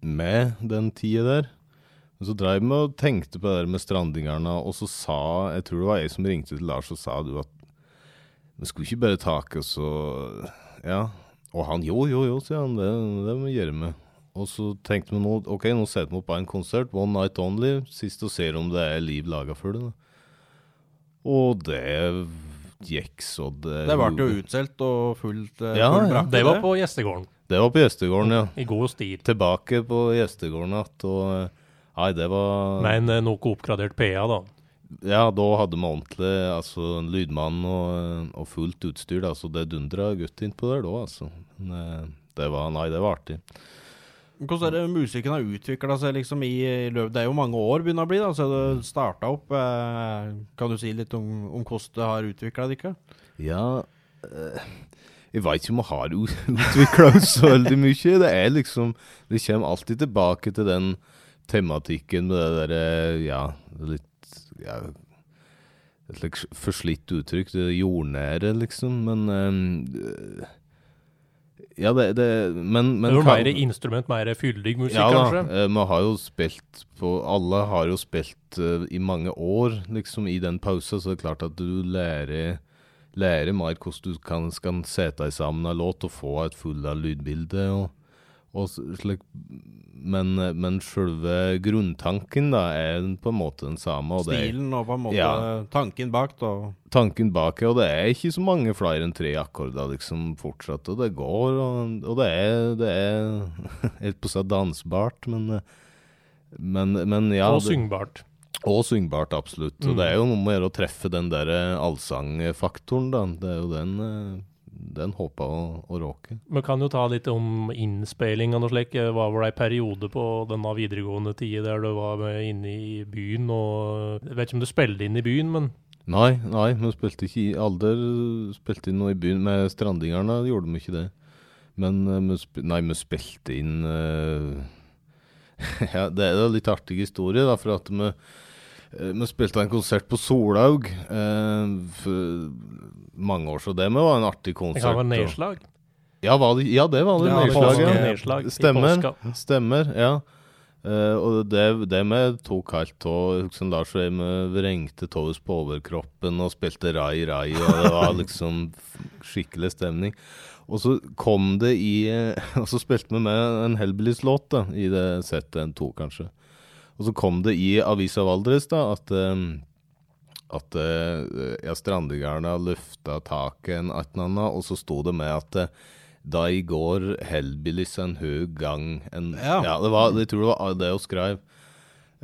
med den tida der. Men så drev vi og tenkte på det der med Strandingerne, og så sa Jeg tror det var jeg som ringte til Lars og sa du at vi skulle ikke bare take oss og Ja. Og han jo, jo, jo, sier han. Det, det må vi gjøre med. Og så tenkte vi nå OK, nå setter vi opp en konsert. One night only. Sist og ser om det er liv laga for det. Og det og det Det ble jo utsolgt og fullt uh, Ja, full ja. brakke, Det var på gjestegården. Det var på gjestegården, ja. I god stil. Tilbake på gjestegården igjen. Og Nei, det var Med en eh, noe oppgradert PA, da. Ja, da hadde vi ordentlig altså, en lydmann og, og fullt utstyr, da, så det dundra godt innpå der da, altså. Men, eh, det var Nei, det var artig. Hvordan er det musikken har utvikla seg liksom i, løpet Det er jo mange år begynner å bli, da, så det starta opp. Eh, kan du si litt om, om hvordan det har utvikla ikke? Ja eh, Jeg veit ikke om jeg har utvikla seg så veldig mye. Det er liksom Det kommer alltid tilbake til den tematikken med det derre Ja, litt ja, Et slags forslitt uttrykk. Det jordnære, liksom. Men eh, Ja, det, det Men, men det var mer instrument, mer fyldig musikk, ja, kanskje? Ja, vi har jo spilt på Alle har jo spilt uh, i mange år, liksom, i den pausen, så det er klart at du lærer Lærer mer hvordan du kan, kan sette sammen en låt og få et full av lydbilde. og, slik, men, men selve grunntanken da er på en måte den samme. Og det er, Stilen og på en måte Ja. tanken bak, da. tanken bak og det er ikke så mange flere enn tre akkorder liksom fortsatt, og det går, og, og det er, det er helt på seg dansbart, men, men, men ja. og det- syngbart. og syngbart, absolutt. Og Mm. det er jo noe med å treffe den der allsangfaktoren, da. Det er jo den eh, den håpa å, å råke. Vi kan jo ta litt om innspilling og noe slikt. Var vel ei periode på denne videregående tida der du var inne i byen og Jeg vet ikke om du spilte inn i byen, men Nei, nei, vi spilte ikke i Alder spilte inn noe i byen. Med Strandingerne gjorde vi ikke det. Men eh, vi, sp nei, vi spilte inn uh, Ja, det er en litt artig historie, da, for at vi eh, vi spilte en konsert på Solhaug eh, for mange år siden. Det med var en artig det konsert. kan være nedslag. Ja, var det, ja, det var det. Ja, nedslag, ja. nedslag Stemmer. Stemmer, ja. Eh, og det, det med tok helt av liksom Lars og jeg vi vrengte Tåhus på overkroppen og spilte rai rai, og det var liksom skikkelig stemning. Og så kom det i eh, Og så spilte vi med en Hellbillies-låt i det settet, en to kanskje. Og så kom det i Avisa Valdres da, at, eh, at eh, ja, Strandegarna løfta taket en annet, og så sto det med at eh, da i går Hellbillies en høy gang en, Ja. det var, Jeg tror det var det hun skrev.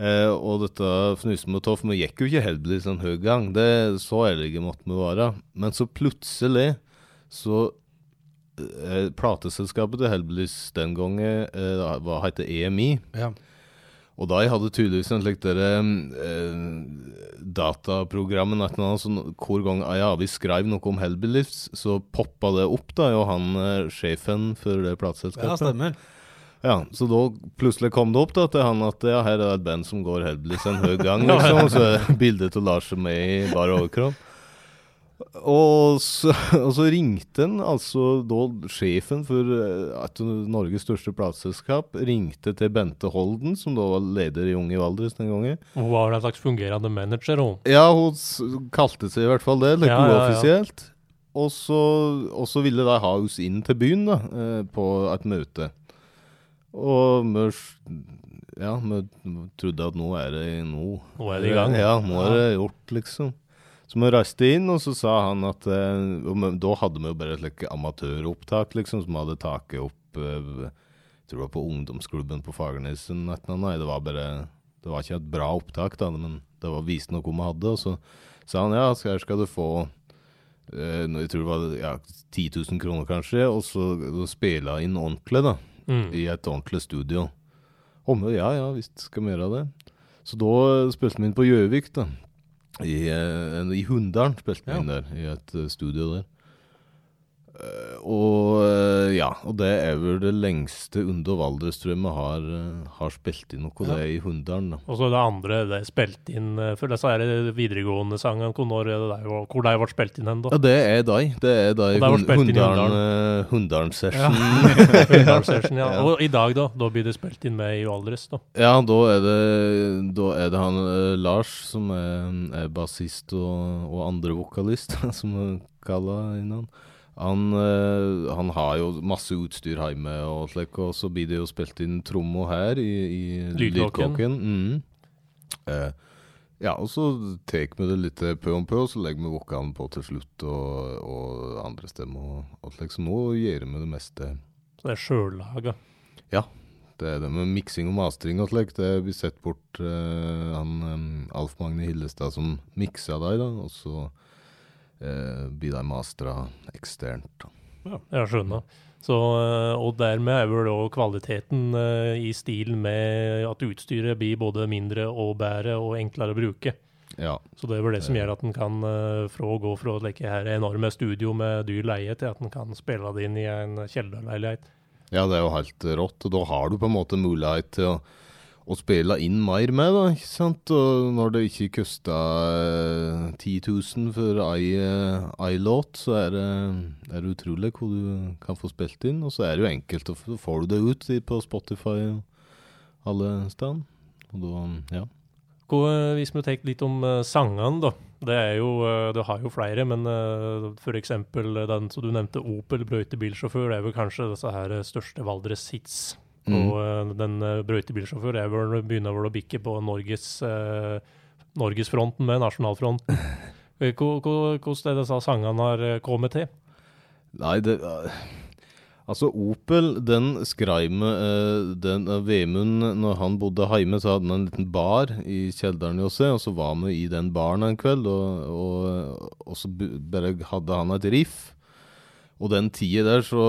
Eh, og dette fnusen med Toff, vi gikk jo ikke Hellbillies en høy gang. Det Så ærlige måtte vi være. Men så plutselig så eh, Plateselskapet til Hellbillies den gangen eh, hva heter EMI. Ja. Og de hadde tydeligvis en slik derre eh, dataprogram eller et eller annet, så hver gang ei avis skrev noe om Hellbillies, så poppa det opp, da, og han eh, sjefen for det ja, plateselskapet. stemmer. Ja, så da plutselig kom det opp da til han at ja, her er det et band som går Hellbillies en høy gang, liksom. Og så er bildet av Lars med i bar overkropp. Og så, og så ringte han altså da sjefen for eh, et av Norges største plateselskap ringte til Bente Holden, som da var leder i Unge i Valdres den gangen. Hun var en slags fungerende manager, hun. Ja, hun kalte seg i hvert fall det, litt Ja, ja, ja. uoffisielt. Og så, og så ville de ha oss inn til byen da, eh, på et møte. Og vi, ja, trodde at nå er det nå Nå er det i gang. Ja, nå er det gjort, liksom. Så vi reiste inn, og så sa han at eh, Da hadde vi jo bare et like, amatøropptak, liksom, som hadde taket opp eh, Jeg tror det var på ungdomsklubben på Fagernesen. Nei, det var bare Det var ikke et bra opptak, da, men det var vist noe vi hadde. Og så sa han ja, her skal du få eh, Jeg tror det var ja, 10 000 kroner, kanskje, og så spille inn ordentlig, da Mm. i et ordentlig studio. Vi, ja, ja, visst skal vi gjøre det. Så da spilte vi inn på Gjøvik, da. I, eh, i Hunndalen spilte vi Ja. inn der, i et eh, studio der. Eh, og eh, ja, og det er vel det lengste Under Valdres tror jeg vi har, eh, har spilt inn noe, det er i Hunndalen. Og så det andre, det er spilt inn for disse her videregående sangene, hvor, det de ble spilt inn hen, da? Ja, det er deg. Det er deg Og det var spilt inn i Hunndalen eh, Hunndalen-session. Ja. Ja. Og i dag, da? Da blir det spilt inn med i Valdres, da. Ja, da er det, da er det han Lars som er, er bassist og, og andre vokalist, som kaller innan. Han, eh, han har jo masse utstyr hjemme, og slik, og så blir det jo spilt inn trommer her i, i Lydkåken. Mm. Eh, ja, og så tar vi det litt pø om pø, og så legger vi vokalen på til slutt, og, og andre stemmer. Og, og slik, så nå gjør vi det meste. Så det er sjøllaga. Det er det med miksing og mastring og slikt. Det blir sett bort eh, han em, Alf Magne Hillestad som miksa deg, da, og så eh, blir de mastra eksternt. Ja, Jeg skjønner. Så, eh, og dermed er vel òg kvaliteten eh, i stil med at utstyret blir både mindre og bedre og enklere å bruke. Ja. Så det er vel det som gjør at en kan eh, fra gå fra å leke her enorme studio med dyr leie, til at en kan spille det inn i en kjellerleilighet. ja, det er jo helt rått. Da har du på en måte mulighet til å, å spille inn mer med, da, ikke sant? Og når det ikke kosta eh, 10 000 for eh, ei låt, så er det, er det utrolig hvor du kan få spilt inn. Og så er det jo enkelt, og så får du det ut på Spotify og alle steder. Og da, ja. Eh, hvis vi tenker litt om eh, sangene, da. Det er jo, du har jo flere, men f.eks. den som du nevnte, Opel brøytebilsjåfør, det er vel kanskje disse her eh, største Valdres-hits. Mm. Og eh, den uh, brøytebilsjåfør er vel, begynner vel å bikke på Norges, eh, Norgesfronten med nasjonalfronten. Eh, hvor- hvor- Hvordan er disse sangene har eh, kommet til? Nei, det Altså, Opel, den skreiv med eh, den Vemund Når han bodde hjemme, så hadde han en liten bar i kjelleren hos seg, og så var vi i den baren en kveld, og, og, og så bare hadde han et riff. Og den tida der, så,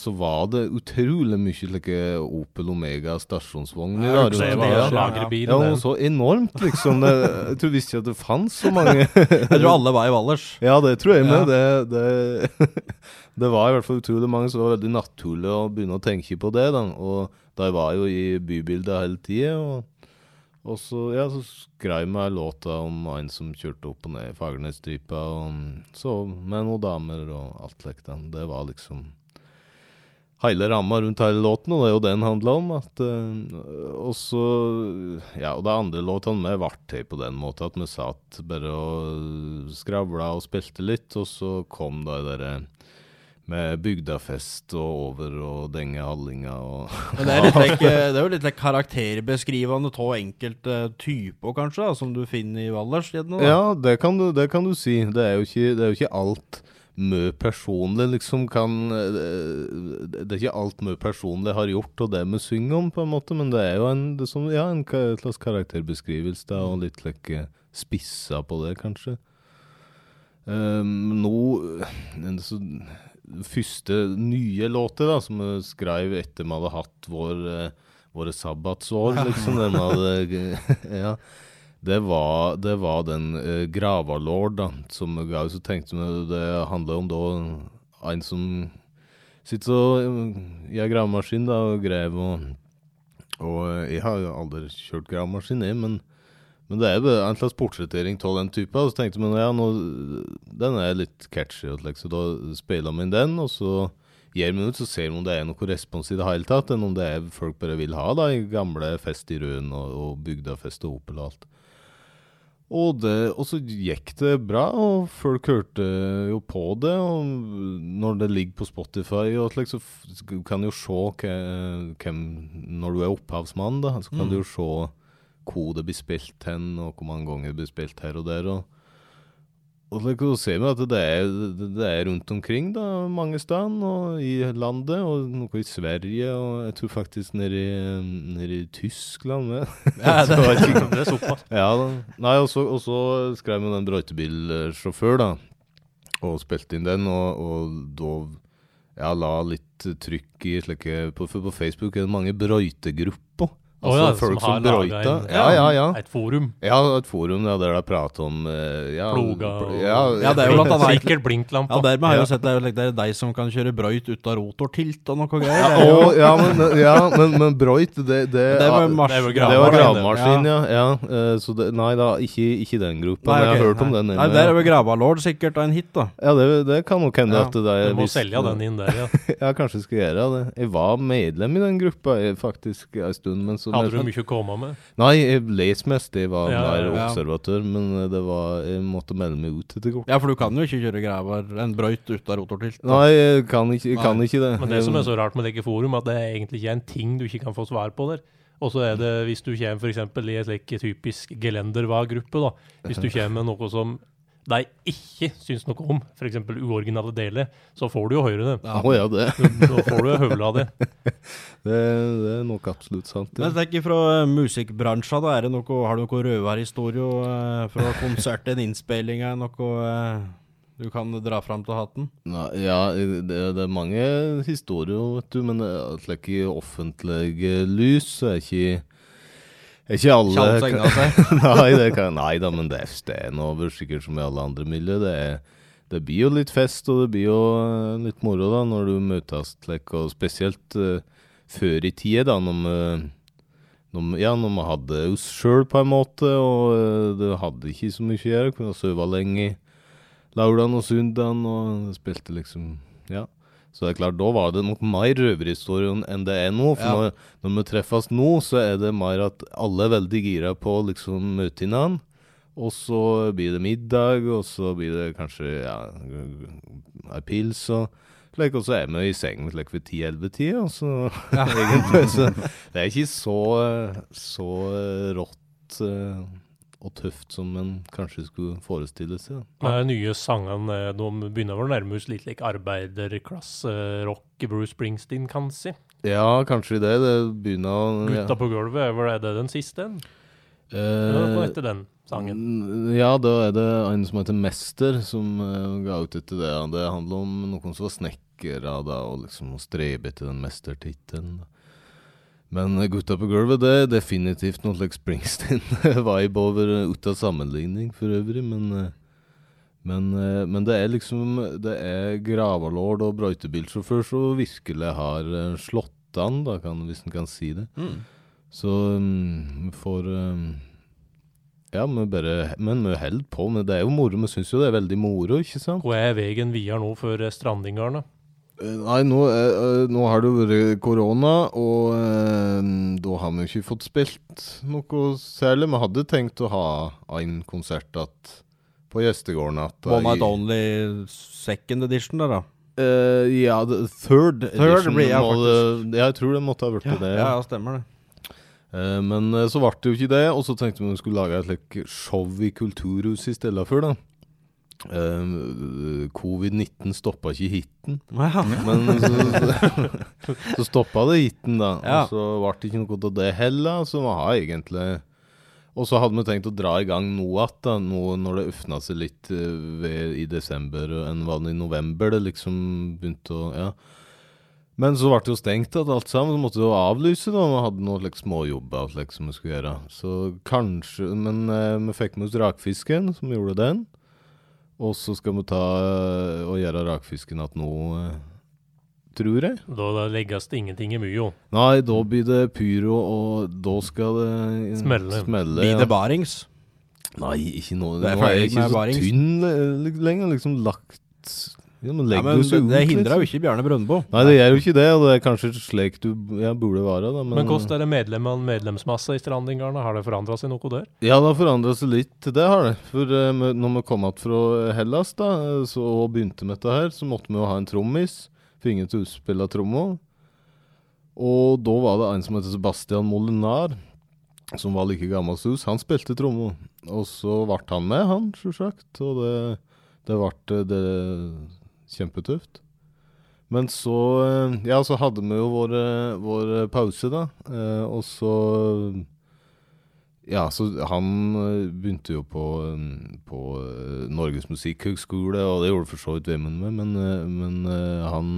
så var det utrolig mye slike Opel Omega stasjonsvogner. Ja, det var Ja. ja. lagerbil. Ja, og så enormt, liksom. Det, jeg tror visste ikke at det fantes så mange. Jeg tror alle var i Valdres. Ja, det tror jeg Ja. med. Det, det, det var i hvert fall utrolig mange, så det var veldig naturlig å begynne å tenke på det. Da. Og de var jo i bybildet hele tida. Og, så, ja, så skrev jeg meg låta om en som kjørte opp og ned Fagernesdypa, og så med noen damer og alt slikt. Det var liksom hele ramma rundt hele låten, og det er jo det den handla om. At, uh, og så Ja, og de andre låtene vi ble til på den måten at vi satt bare og skravla og spilte litt, og så kom de derre med bygdafest og over og denge hallinga og Men det er, litt like, det er jo litt like karakterbeskrivende av enkelte typer, kanskje, da, som du finner i Valdres? Ja, det kan, du, det kan du si. Det er jo ikke, det er jo ikke alt mø personlig liksom kan eh, Det er ikke alt mø personlig har gjort, og det vi synger om, på en måte, men det er jo en, det er som, ja, en slags karakterbeskrivelse, da, og litt like, spissa på det, kanskje. Um, nå en så, Første nye låter da, som vi skrev etter vi hadde hatt vår, eh, våre sabbatsår, liksom. Den hadde, ja. Det var, det var den uh, Gravalord da, som ga ut. Så tenkte vi det handler om da en som sitter så uh, i en gravemaskin da, og graver. Og, og eh, jeg har aldri kjørt gravemaskin, jeg, men, men det er jo en slags portrettering av den typen. Og så tenkte man ja, nå, den er litt catchy, så da spiller man den. Og så gir man ut, så ser man om det er noe respons i det hele tatt, enn om det er folk bare vil ha da, i gamle Fest i Røen og, og Bygdafest og Opel og alt. Og, det, og så gikk det bra, og folk hørte jo på det. Og når det ligger på Spotify, og slik, så kan du jo se hvem Når du er opphavsmann, da, så kan du jo se hvor det blir spilt hen, og hvor mange ganger det blir spilt her og der. Og, og så ser vi at det er, det- er rundt omkring da, mange steder og i landet, og noe i Sverige, og jeg tror faktisk nede i, nede i Tyskland med. Ja, det- Det er såpass. ja, da. Nei, og så, og så skrev vi den brøytebilsjåfør, da. Og spilte inn den, og, og da ja, la litt trykk i slike På, på Facebook er det mange brøytegrupper. Altså ja, folk som, har laget Ja, ja, ja. Et forum. Ja, et forum ja, der de prater om eh, ja, Ploga og- ja, Ja, det er jo blant annet Sikkert blinklampa. Ja, dermed har jeg jo sett det er det er deg som kan kjøre brøyt ut av rotortilt og noe greier. Ja, og, ja, men, ja, men, men brøyt, det, det, Det var mars- det var gravemaskin, ja. ja. eh, så det, nei da, ikke, ikke den gruppa. Nei, men jeg har hørt om den. Nei, Der er vel Gravalord sikkert en hit, da. Ja, det, det kan nok hende Ja. at det er Du må visst, selge den inn der, ja. Ja, kanskje skal gjøre det. Jeg var medlem i den gruppa faktisk en stund. Men så Hadde du mye å komme med? Nei, jeg les mest. Jeg var Ja, mer ja. observatør. Men eh, det var, jeg måtte melde meg ut etter kort. Ja, for du kan jo ikke kjøre graver en brøyt ut av rotortilt. Nei, jeg kan ikke, jeg kan ikke det. Men det som er så rart med dette forum, at det er egentlig ikke en ting du ikke kan få svar på der. Og så er det, hvis du kommer eksempel i en slik typisk gelenderva-gruppe, da. Hvis du kommer med noe som de ikke syns noe om, f.eks. uoriginale deler, så får du jo høre det. Ja, ja, det, Da får du høvla av det. det, det er nok absolutt sant. Ja. Men tenk fra eh, musikkbransjen, da, er det noe, har du noe røverhistorie eh, fra konserten, innspillinga, noe eh, du kan dra fram til hatten? Ja, det, det er mange historier, vet du. Men det slik i offentlige lys så er ikke er ikke alle nei, det kan, nei da, men det er over, sikkert som i alle andre miljø. Det, det blir jo litt fest, og det blir jo eh, litt moro da, når du møtes like, og spesielt uh, før i tida, da, når vi når, ja, når vi hadde oss sjøl, på en måte, og uh, det hadde ikke så mye å gjøre. Kunne sove lenge lørdagen og søndagen, og spilte liksom Ja. Så det er klart, da var det nok mer røverhistorien enn det er nå. For Ja. når, når vi treffes nå, så er det mer at alle er veldig gira på å liksom møte hverandre. Og så blir det middag, og så blir det kanskje ja, ei pils og slik. Og så er vi i seng slik ved ti-elleve-tida, så egentlig så Det er ikke så, så rått eh, og tøft som en kanskje skulle forestille seg. De nye sangene eh, de begynner vel å nærme oss litt like arbeiderklasserock Bruce Springsteen, kanskje? Ja, kanskje det. Det begynner å Gutta på gulvet, er vel det den siste? Eh, hva Eh, heter den sangen? Ja, da er det en som heter Mester, som uh, ga ut etter det. Det handler om noen som var snekkere da, og liksom strebe etter den mestertittelen. Men eh, Gutta på gulvet, det er definitivt noe like Springsteen-vibe over, ut uten sammenligning for øvrig. Men, eh, men, eh, men det er liksom Det er gravalord og brøytebilsjåfør som virkelig har eh, slått an, da, kan, hvis en kan si det. Så um, får um, Ja, vi bare Men vi holder på. Men det er jo moro. Vi syns jo det er veldig moro, ikke sant? Hva er veien videre nå for eh, strandingene? Eh, Nei, nå, eh, eh, nå har det vært korona, og eh, da har vi jo ikke fått spilt noe særlig. Vi hadde tenkt å ha en konsert at, på gjestegården att. One Night Only second edition der, da. Eh, ja, third, Third edition. jeg måtte, jeg tror det måtte ha blitt Ja, det. ja, ja, stemmer det. Eh, men så ble det jo ikke det, og så tenkte vi vi skulle lage et like, show i Kulturhuset i stedet for. da. Eh, Covid-19 stoppa ikke hiten, Ja. men så, så stoppa det hiten, da. Ja. Og så ble det ikke noe av det heller. Så vi har egentlig Og så hadde vi tenkt å dra i gang noe igjen, nå når det øfna seg litt eh, ved, i desember enn var det i november. Det liksom begynte å Ja. Men så ble det jo stengt at alt sammen, så måtte vi jo avlyse. da, Vi hadde noen like, småjobber like, som vi skulle gjøre. Så kanskje Men uh, vi fikk med oss rakfisken, som gjorde den. Og så skal vi ta eh, og gjøre rakfisken at nå, eh, tror jeg. Da, da legges det ingenting i mye. Nei, da blir det pyro, og da skal det eh, Smelle. smelle Blir det barings? Nei, ikke noe. Det er Nå er jeg ikke så barings. tynn lenger. Liksom lagt Ja, men Ja, men det, det hindrer jo liksom. ikke Bjarne Brøndbo. Nei, det gjør jo ikke det, og det er kanskje slik du ja, burde være. Da, men Men hvordan er det medlem og medlemsmasse i Strandingarna? Har det forandra seg noe der? Ja, det har forandra seg litt, det har det. For uh, når vi kom tilbake fra Hellas da, eh, så, og begynte med dette her, så måtte vi jo ha en trommis. For ingen til å spille trommer. Og da var det en som heter Sebastian Molinar, som var like gammel som oss. Han spilte trommer. Og så ble han med, han, sjølsagt. Og det, det ble det, kjempetøft. Men så eh, Ja, så hadde vi jo vår, vår pause, da. Eh, og så ja, så han eh, begynte jo på, på Norges musikkhøgskole, og det gjorde for så vidt Vemund med, men, men han,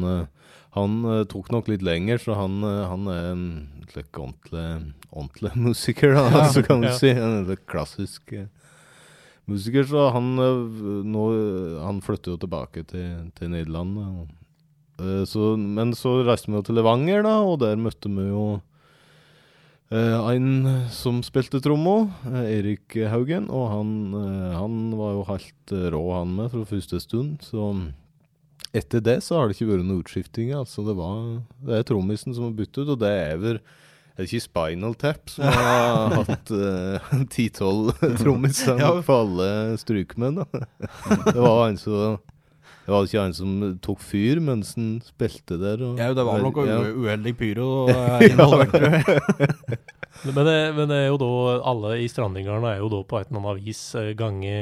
han tok nok litt lenger, så han, han er en like, ordentlig, ordentlig musiker, da, så kan man Ja. si. En klassisk musiker, så han, eh, nå, han flytter jo tilbake til, til Nederland. eh, så, men så reiste vi jo til Levanger, da, og der møtte vi jo Uh, en som spilte tromma, uh, Erik Haugen, og han, uh, han var jo helt rå, han med, fra første stund. Så etter det så har det ikke vært noen utskifting. Altså det, var, det er trommisen som har byttet ut, og det er vel er det ikke Spinal Tap som har hatt ti-tolv trommiser Ja. for alle strykmenn? da. Det var en som Det var ikke en som tok fyr mens han spilte der. Og, Ja, det var noe Ja. uheldig pyro eh, involvert, tror jeg. Men det, men det er jo da alle i Strandingarna er jo da på et eller annet vis eh, gange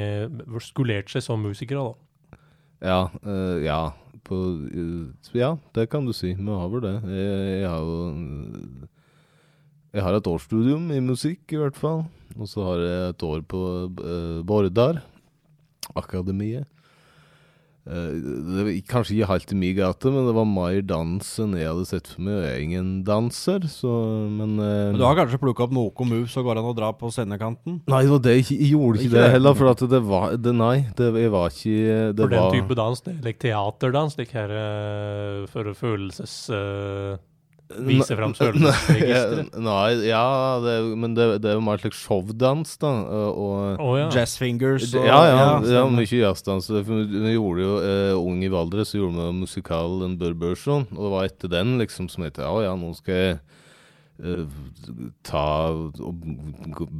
skolert seg som musikere, da. Ja, Uh, ja, på, eh, ja, det kan du si. Vi har vel det. Jeg, jeg har jo eh, Jeg har et årsstudium i musikk, i hvert fall. Og så har jeg et år på uh, Bordar, akademiet. Uh, det var kanskje ikke helt i min gate, men det var mer dans enn jeg hadde sett for meg. Og Jeg er ingen danser, så Men, uh, Men du har kanskje plukka opp noe moves og går an å dra på scenekanten? Nei, det var det jeg, jeg gjorde ikke, Ikke det heller, for at det var det, Nei, det, jeg var ikke det For den var, type dans, det er like teaterdans, like her eh, for følelses... eh, Vise fram følelsesregisteret. Nei, ja, det, men det, det er jo mer slags showdans, da. Og, oh, ja. Jazz fingers og ja, ja, ja, mye jazzdans. Vi gjorde jo eh, Ung i Valdres, så gjorde vi musikalen Bør en Burberson, og det var etter den liksom som het Ja, ja, nå skal jeg eh, ta og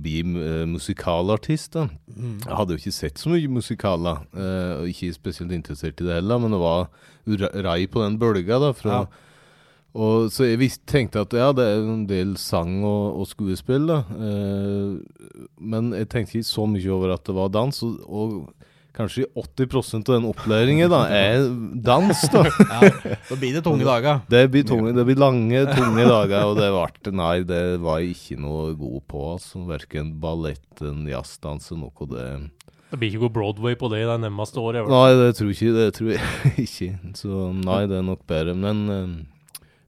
bli eh, musikalartist, da. Mm. Jeg hadde jo ikke sett så mye musikaler, eh, og ikke spesielt interessert i det heller, men det var rei på den bølga, da. Fra, Ja. Og, så jeg tenkte at ja, det er en del sang og, og skuespill, da. Eh, men jeg tenkte ikke så mye over at det var dans, og, og kanskje 80% av den opplæringen da, er dans, da. Ja, da blir det tunge dager. Det blir, tunge, det blir lange, tunge dager, og det ble Nei, det var jeg ikke noe god på, altså. Verken ballett, jazzdans eller noe. Det Det blir ikke god Broadway på det i de nærmeste året. Nei, det tror ikke. Det tror jeg ikke. Så nei, det er nok bedre. Men, eh,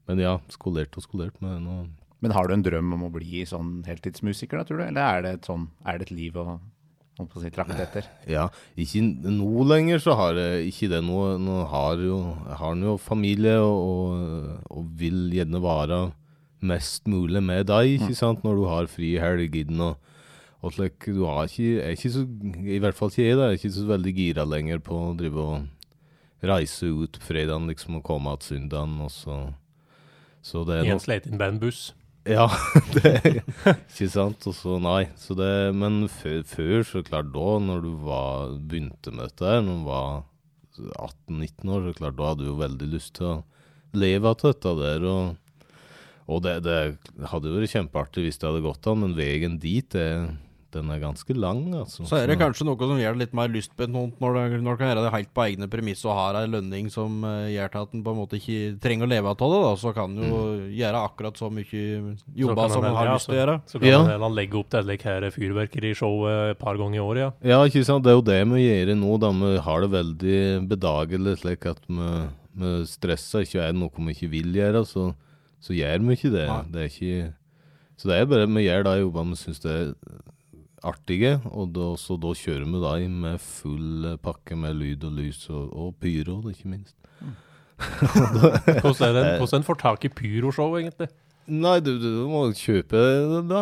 men ja, skolert og skolert. Men nå Men har du en drøm om å bli sånn heltidsmusiker, da, tror du? Eller er det et, sånn, er det et liv å, holdt si, trakte etter? Ja, ikke nå lenger så har jeg ikke det. Nå, nå har jo, jeg har jo familie og, og, og vil gjerne være mest mulig med deg, ikke sant, når du har fri i helgene og, og slik. Du har ikke, er ikke så, i hvert fall ikke jeg, da, er ikke så veldig gira lenger på å drive og reise ut fredagen liksom og komme igjen søndagen, og så så det er I en Sleitin-bandbuss. Ja, det er ikke sant. Og så nei. Så det, men før, før, så klart da, når du var, begynte med dette, her, når du var 18-19 år, så klart, da hadde du jo veldig lyst til å leve av dette der. Og, og det, det hadde vært kjempeartig hvis det hadde gått an, men veien dit, det, den er ganske lang. Altså. Så er det kanskje noe som gjør det litt mer lystbetont når du når du kan gjøre det helt på egne premisser og har ei lønning som eh, gjør at en på en måte ikke trenger å leve av det, da, så kan du jo gjøre akkurat så mye jobba kan som en har lyst til å gjøre. Så kan Ja. man heller legge opp til et like her fyrverkerishow eh, et par ganger i året, ja. Ja, ikke sant. Det er jo det vi gjør nå. da Vi har det veldig bedagelig, slik at vi, vi stresser ikke. Er det noe vi ikke vil gjøre, så, så gjør vi ikke det. Nei. det er ikke, så det er bare vi gjør de jobbene vi syns er artige, og da, så da kjører vi da med full pakke med lyd og lys og, og pyro, ikke minst. Hvordan er hvordan en får tak i pyroshow, egentlig? Nei, du, du må kjøpe da,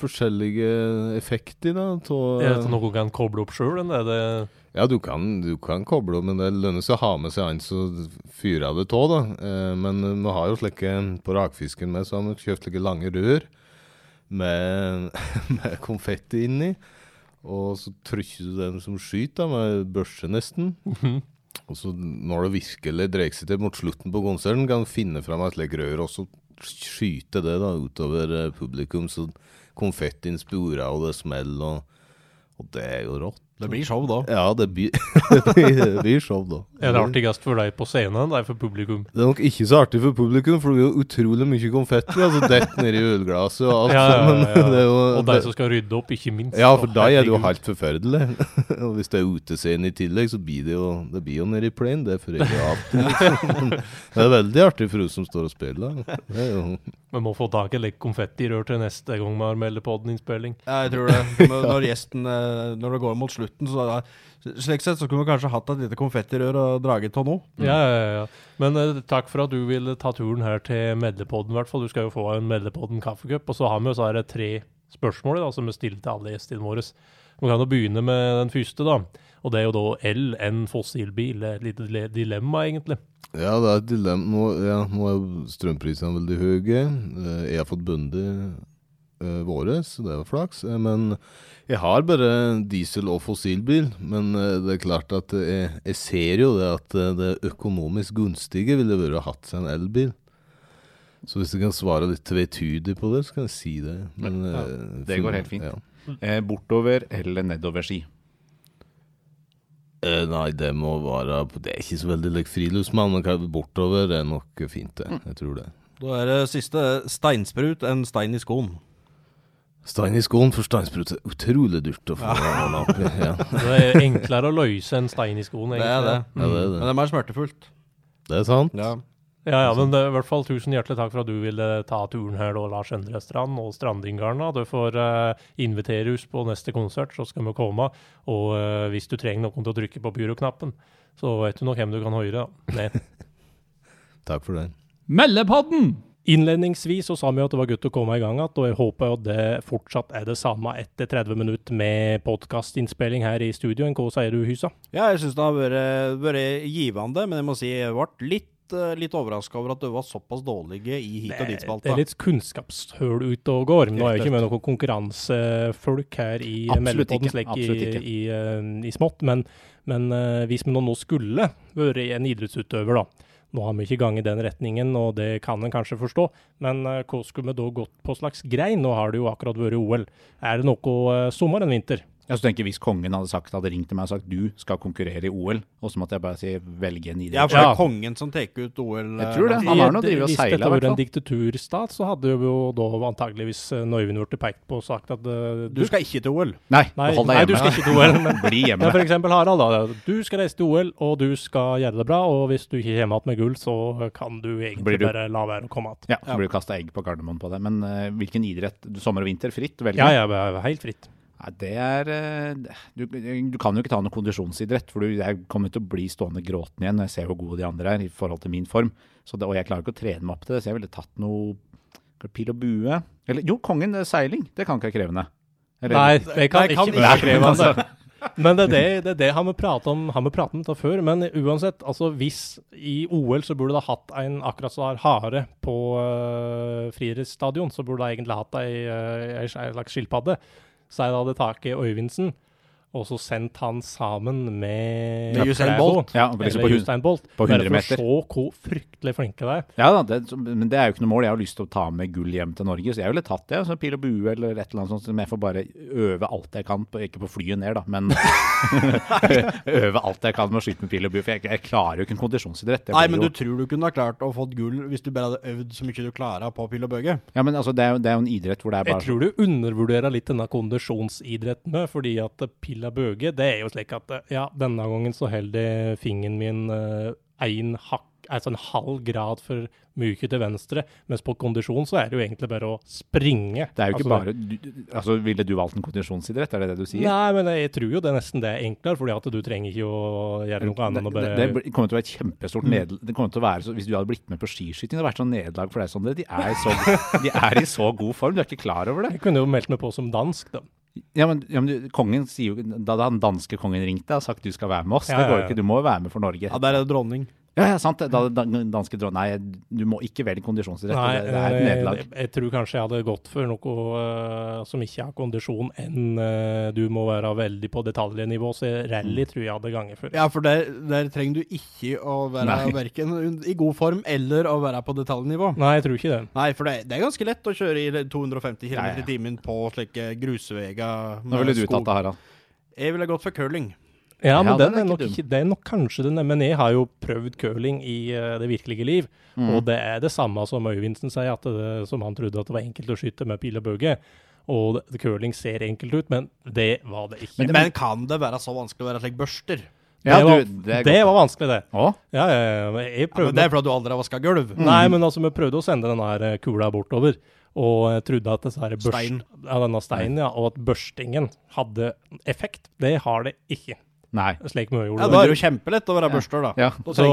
forskjellige effekter, da. av- Er det noe du kan koble opp sjøl? Ja, du kan, du kan koble opp, men det lønner seg å ha med seg en som fyrer det tå, da. Eh, men vi har jo slike på rakfisken med, så har vi kjøpt slike lange rør med, med konfetti inni. Og så trykker du den som skyter, med børse nesten. Og så når det virkelig dreier seg til mot slutten på konserten, kan du finne fram et slikt rør, og så skyte det da utover eh, publikum, så konfettien sporer, og det smeller, og, og det er jo rått. Det blir show da. Ja, det blir, det blir show, da. Er det artigst for deg på scenen eller det er for publikum? Det er nok ikke så artig for publikum, for det blir jo utrolig mye konfetti. Altså dett nedi ølglasset og alt Ja, ja, sammen. ja, ja. Det er jo, Og de som skal rydde opp, ikke minst. ja, for da er det jo helt forferdelig. og hvis det er utescene i tillegg, så blir det jo Det blir jo nedi plain, det for jeg alltid. Liksom. det er veldig artig for oss som står og spiller. Det er jo Vi må få tak i litt konfettirør til neste gang vi har Meldepodden-innspilling. Ja, jeg tror det. Når, gjesten eh, Når det går mot slutten, så er da, Slik sett så kunne vi kanskje hatt et lite konfettirør og draget av nå. Ja, ja, ja. Men uh, takk for at du ville ta turen her til Meldepodden, i hvert fall. Du skal jo få en Meldepodden kaffekopp. Og så har vi jo så her tre spørsmål da, som vi stiller til alle gjestene våre. Vi kan jo begynne med den første, da. Og det er jo da L, en fossilbil. Et lite dilemma, egentlig. Ja, det er et dilemma. Nå, ja, nå er strømprisene veldig høye. Eh, Jeg har fått bundet uh, våre, så det var flaks. Eh, Men jeg har bare diesel- og fossilbil. Men eh, det er klart at jeg, jeg ser jo det at det økonomisk gunstige ville vært å hatt seg en elbil. Så hvis jeg kan svare litt tvetydig på det, så kan jeg si det. Men, Ja, det går helt fint. ja. Eh, bortover eller nedover ski? Eh, nei, det må være Det er ikke så veldig like friluftsmann, men bortover er nok fint, det. Jeg tror det. Da er det siste steinsprut, en stein i skoen. Stein i skoen for steinsprut er utrolig dyrt å få den i. Ja. Det er enklere å løse enn stein i skoen, Det er det. ja, det er Men det. det er mer smertefullt. Det er sant. Ja. Ja, ja, men det er i hvert fall tusen hjertelig takk for at du ville ta turen her, da, Lars Endre Strand og Strandingarna. Du får uh, invitere oss på neste konsert, så skal vi komme. Og uh, hvis du trenger noen til å trykke på byroknappen, så vet du nok hvem du kan høre. da. Takk for det. Meldepodden! Innledningsvis så sa vi at det var godt å komme i gang igjen, og jeg håper at det fortsatt er det samme etter 30 minutter med podkastinnspilling her i studio. Hva sier du, Hysa? Ja, jeg syns det har vært, vært givende, men jeg må si jeg ble litt, litt overraska over at du var såpass dårlige i hit og Det dit-spalta. er litt kunnskapshull ute og går. Nå er jeg ikke med noen konkurransefolk her i mellompodden slik i, i, eh, i smått. Men, men eh, hvis vi nå skulle vært en idrettsutøver, da. Nå har vi ikke gang i den retningen, og det kan en kanskje forstå. Men eh, hva skulle vi da gått på slags grein? Nå har det jo akkurat vært OL. Er det noe uh, sommer enn vinter? Jeg tenker Hvis kongen hadde sagt, hadde ringt til meg og sagt du skal konkurrere i OL, og så måtte jeg bare si velge en idrett. Ja, for det Ja. er kongen som tar ut OL. Jeg tror det. eh, Han har nå drevet og Hvis dette var en diktaturstat, så hadde jo da antageligvis eh, Norvin blitt pekt på og sagt at uh, Du skal ikke til OL. Nei, Nei, hold deg hjemme. nei, du skal ikke til OL, men- Bli Ja, hjemme. for eksempel Harald, da. Du skal reise til OL, og du skal gjøre det bra. Og hvis du ikke kommer igjen med gull, så kan du egentlig du- bare la være å komme igjen. Ja, så blir du kasta egg på Gardermoen på det. Men uh, hvilken idrett? Sommer og vinter, fritt? Velge. Ja, ja, helt fritt. Nei, det er eh, du, du kan jo ikke ta noe kondisjonsidrett, for jeg kommer til å bli stående gråtende igjen når jeg ser hvor gode de andre er i forhold til min form. Så det, og jeg klarer ikke å trene meg opp til det, så jeg ville tatt noe pil og bue. Eller jo, kongen, det er seiling. Det kan ikke være krevende. Eller- Nei, det kan det kan ikke være krevende. Men det er det, det, er det har vi pratet om, har vi pratet om det før. Men uansett, altså hvis i OL så burde du ha hatt en akkurat som har hare på uh, friidrettsstadion, så burde du egentlig hatt ei, ei, ei slags skilpadde. Så jeg hadde tak i Øyvindsen. Og så sendt han sammen med Med Usain Bolt. Ja, liksom på, Usain Bolt. på 100 Bare for meter. å se hvor fryktelig flinke de er. ja da, det, men det er jo ikke noe mål. Jeg har lyst til å ta med gull hjem til Norge, så jeg ville tatt det. Så pil og bue eller et eller annet sånt. men Jeg får bare øve alt jeg kan, på, ikke på flyet ned, da, men øve alt jeg kan med å skyte med pil og bue. For jeg, jeg klarer jo ikke en kondisjonsidrett. Nei, men jo- du tror du kunne ha klart å fått gull hvis du bare hadde øvd så mye du klarer på pil og bøge? Ja, men altså, det er, jo, det er jo en idrett hvor det er bare Jeg tror du undervurderer litt denne kondisjonsidretten, fordi at pilla bøge, det er jo slik at ja, denne gangen så holder fingeren min én hakk, altså en halv grad for mye til venstre, mens på kondisjon så er det jo egentlig bare å springe. Det er jo ikke Altså, bare du, Altså, Ville du valgt en kondisjonsidrett, er det det du sier? Nei, men jeg tror jo det er nesten det er enklere, fordi at du trenger ikke å gjøre noe annet enn å det, bare det, det kommer til å være et kjempestort nederlag. Det kommer til å være så, Hvis du hadde blitt med på skiskyting, det hadde vært sånn nederlag for deg, Sondre. De er, de er i så god form, du er ikke klar over det. Jeg kunne jo meldt meg på som dansk, da. Ja, men, ja, men du, kongen sier jo Da den danske kongen ringte og sagt du skal være med oss, Ja, det går ja, jo ja. ikke. Du må jo være med for Norge. Ja, der er det dronning. Ja, ja, sant. Da, da, danske dronning Nei, du må ikke velge kondisjonsidrett. Nei, det, det er et nederlag. jeg, jeg tror kanskje jeg hadde gått for noe uh, som ikke har kondisjon, enn uh, du må være veldig på detaljnivå. Så rally tror jeg hadde ganget for. Ja, for der, der trenger du ikke å være Nei. verken i god form eller å være på detaljnivå. Nei, jeg tror ikke det. Nei, for det, det er ganske lett å kjøre i 250 km i timen på slike grusveier Nå ville du tatt det, Harald. Jeg ville gått for curling. Ja, men Ja, den den er nok den, det er nok kanskje den, men jeg har jo prøvd curling i uh, det virkelige liv. Mm. Og det er det samme som Øyvindsen sier, at det, som han trodde at det var enkelt å skyte med pil og bøge. Og det, curling ser enkelt ut, men det var det ikke. Men, kan det være så vanskelig å være slik børster? Ja, det, var, du, det, det var vanskelig, det. Å? Ja, ja, ja, men jeg Ja, men det er fordi du aldri har vaska gulv. Nei, men altså, vi prøvde å sende denne eh, kula bortover, og jeg trodde at disse her børst, Stein. Ja, denne steinen, ja, og at børstingen hadde effekt. Det har det ikke, Nei. slik vi Ja, gjorde Da er det jo kjempelett å være børster, da. Ja. Så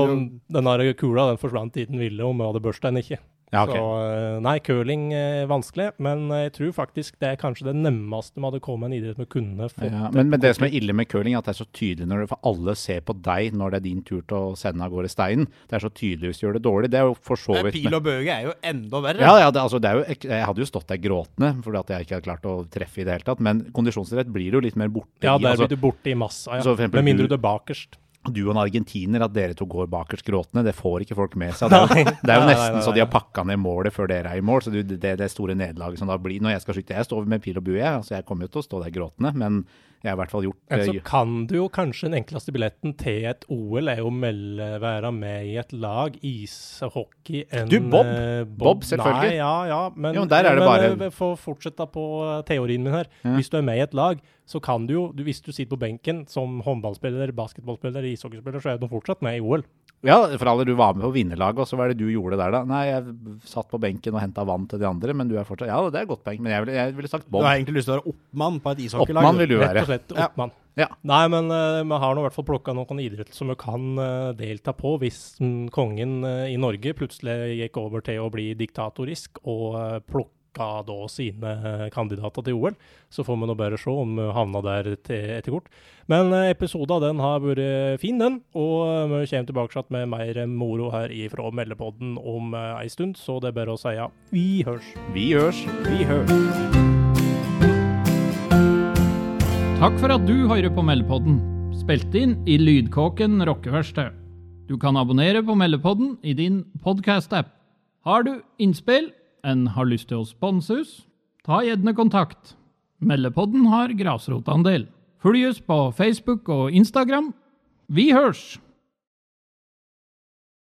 den kula den forsvant dit den ville, og vi hadde børsta den ikke. Ja, okay. Så eh, nei, curling er vanskelig, men jeg tror faktisk det er kanskje det nærmeste vi hadde kommet en idrett vi kunne fått. Ja, men, men det som er ille med curling, er at det er så tydelig når for alle ser på deg når det er din tur til å sende av gårde steinen. Det er så tydelig hvis du gjør det dårlig. Det er jo for så Men vidt Pil og bøge er jo enda verre. Ja, ja det, altså, det er jo, jeg hadde jo stått der gråtende fordi at jeg ikke hadde klart å treffe i det hele tatt. Men kondisjonsidrett blir jo litt mer borte Ja, der Altså, blir du borte i massa, ja. Med mindre du- du er bakerst. Du og en argentiner, at dere to går bakerst gråtende, det får ikke folk med seg. Det er jo, det er jo nesten nei, så de har pakka ned målet før dere er i mål. Så det, det, det store nederlaget som da blir når jeg skal skyte Jeg står med pil og bue, så Altså, jeg kommer jo til å stå der gråtende, men jeg har i hvert fall gjort det. så eh, kan du jo kanskje den enkleste billetten til et OL er å melde, være med i et lag ishockey enn Du, Bob. Bob, Bob, selvfølgelig. Nei, ja, ja, men, Jo, men der er det bare- eh, For å fortsette på eh, teorien min her. Ja. Hvis du er med i et lag, så kan du jo du, Hvis du sitter på benken som håndballspiller, basketballspiller, ishockeyspiller, så er du fortsatt med i OL. Ja, for alle du var med på vinnerlaget, og så hva er det du gjorde der da? Nei, jeg satt på benken og henta vann til de andre, men du er fortsatt Ja, det er godt poeng, men jeg ville, jeg ville sagt Du har egentlig lyst til å være oppmann på et ishockeylag. Oppmann vil du være. Rett og slett oppmann. Ja. Nei, men eh, vi har nå i hvert fall plukka noen idretter som vi kan uh, delta på hvis mm, kongen uh, i Norge plutselig gikk over til å bli diktatorisk og uh, plukka da sine eh, kandidater til OL. Så får vi nå bare se om vi havner der til etter kort. Men uh, episoden den har vært fin, den. Og eh, vi kommer tilbake med mer moro her ifra Meldepodden om ei stund. Så det er bare å si ja, vi hørs. Vi hørs. Vi hørs. Takk for at du hører på Meldepodden, spilt inn i Lydkåken rockeverksted. Du kan abonnere på Meldepodden i din podcast-app. Har du innspill, en har lyst til å sponse oss, ta gjerne kontakt. Meldepodden har grasrotandel. Følg oss på Facebook og Instagram. Vi hørs!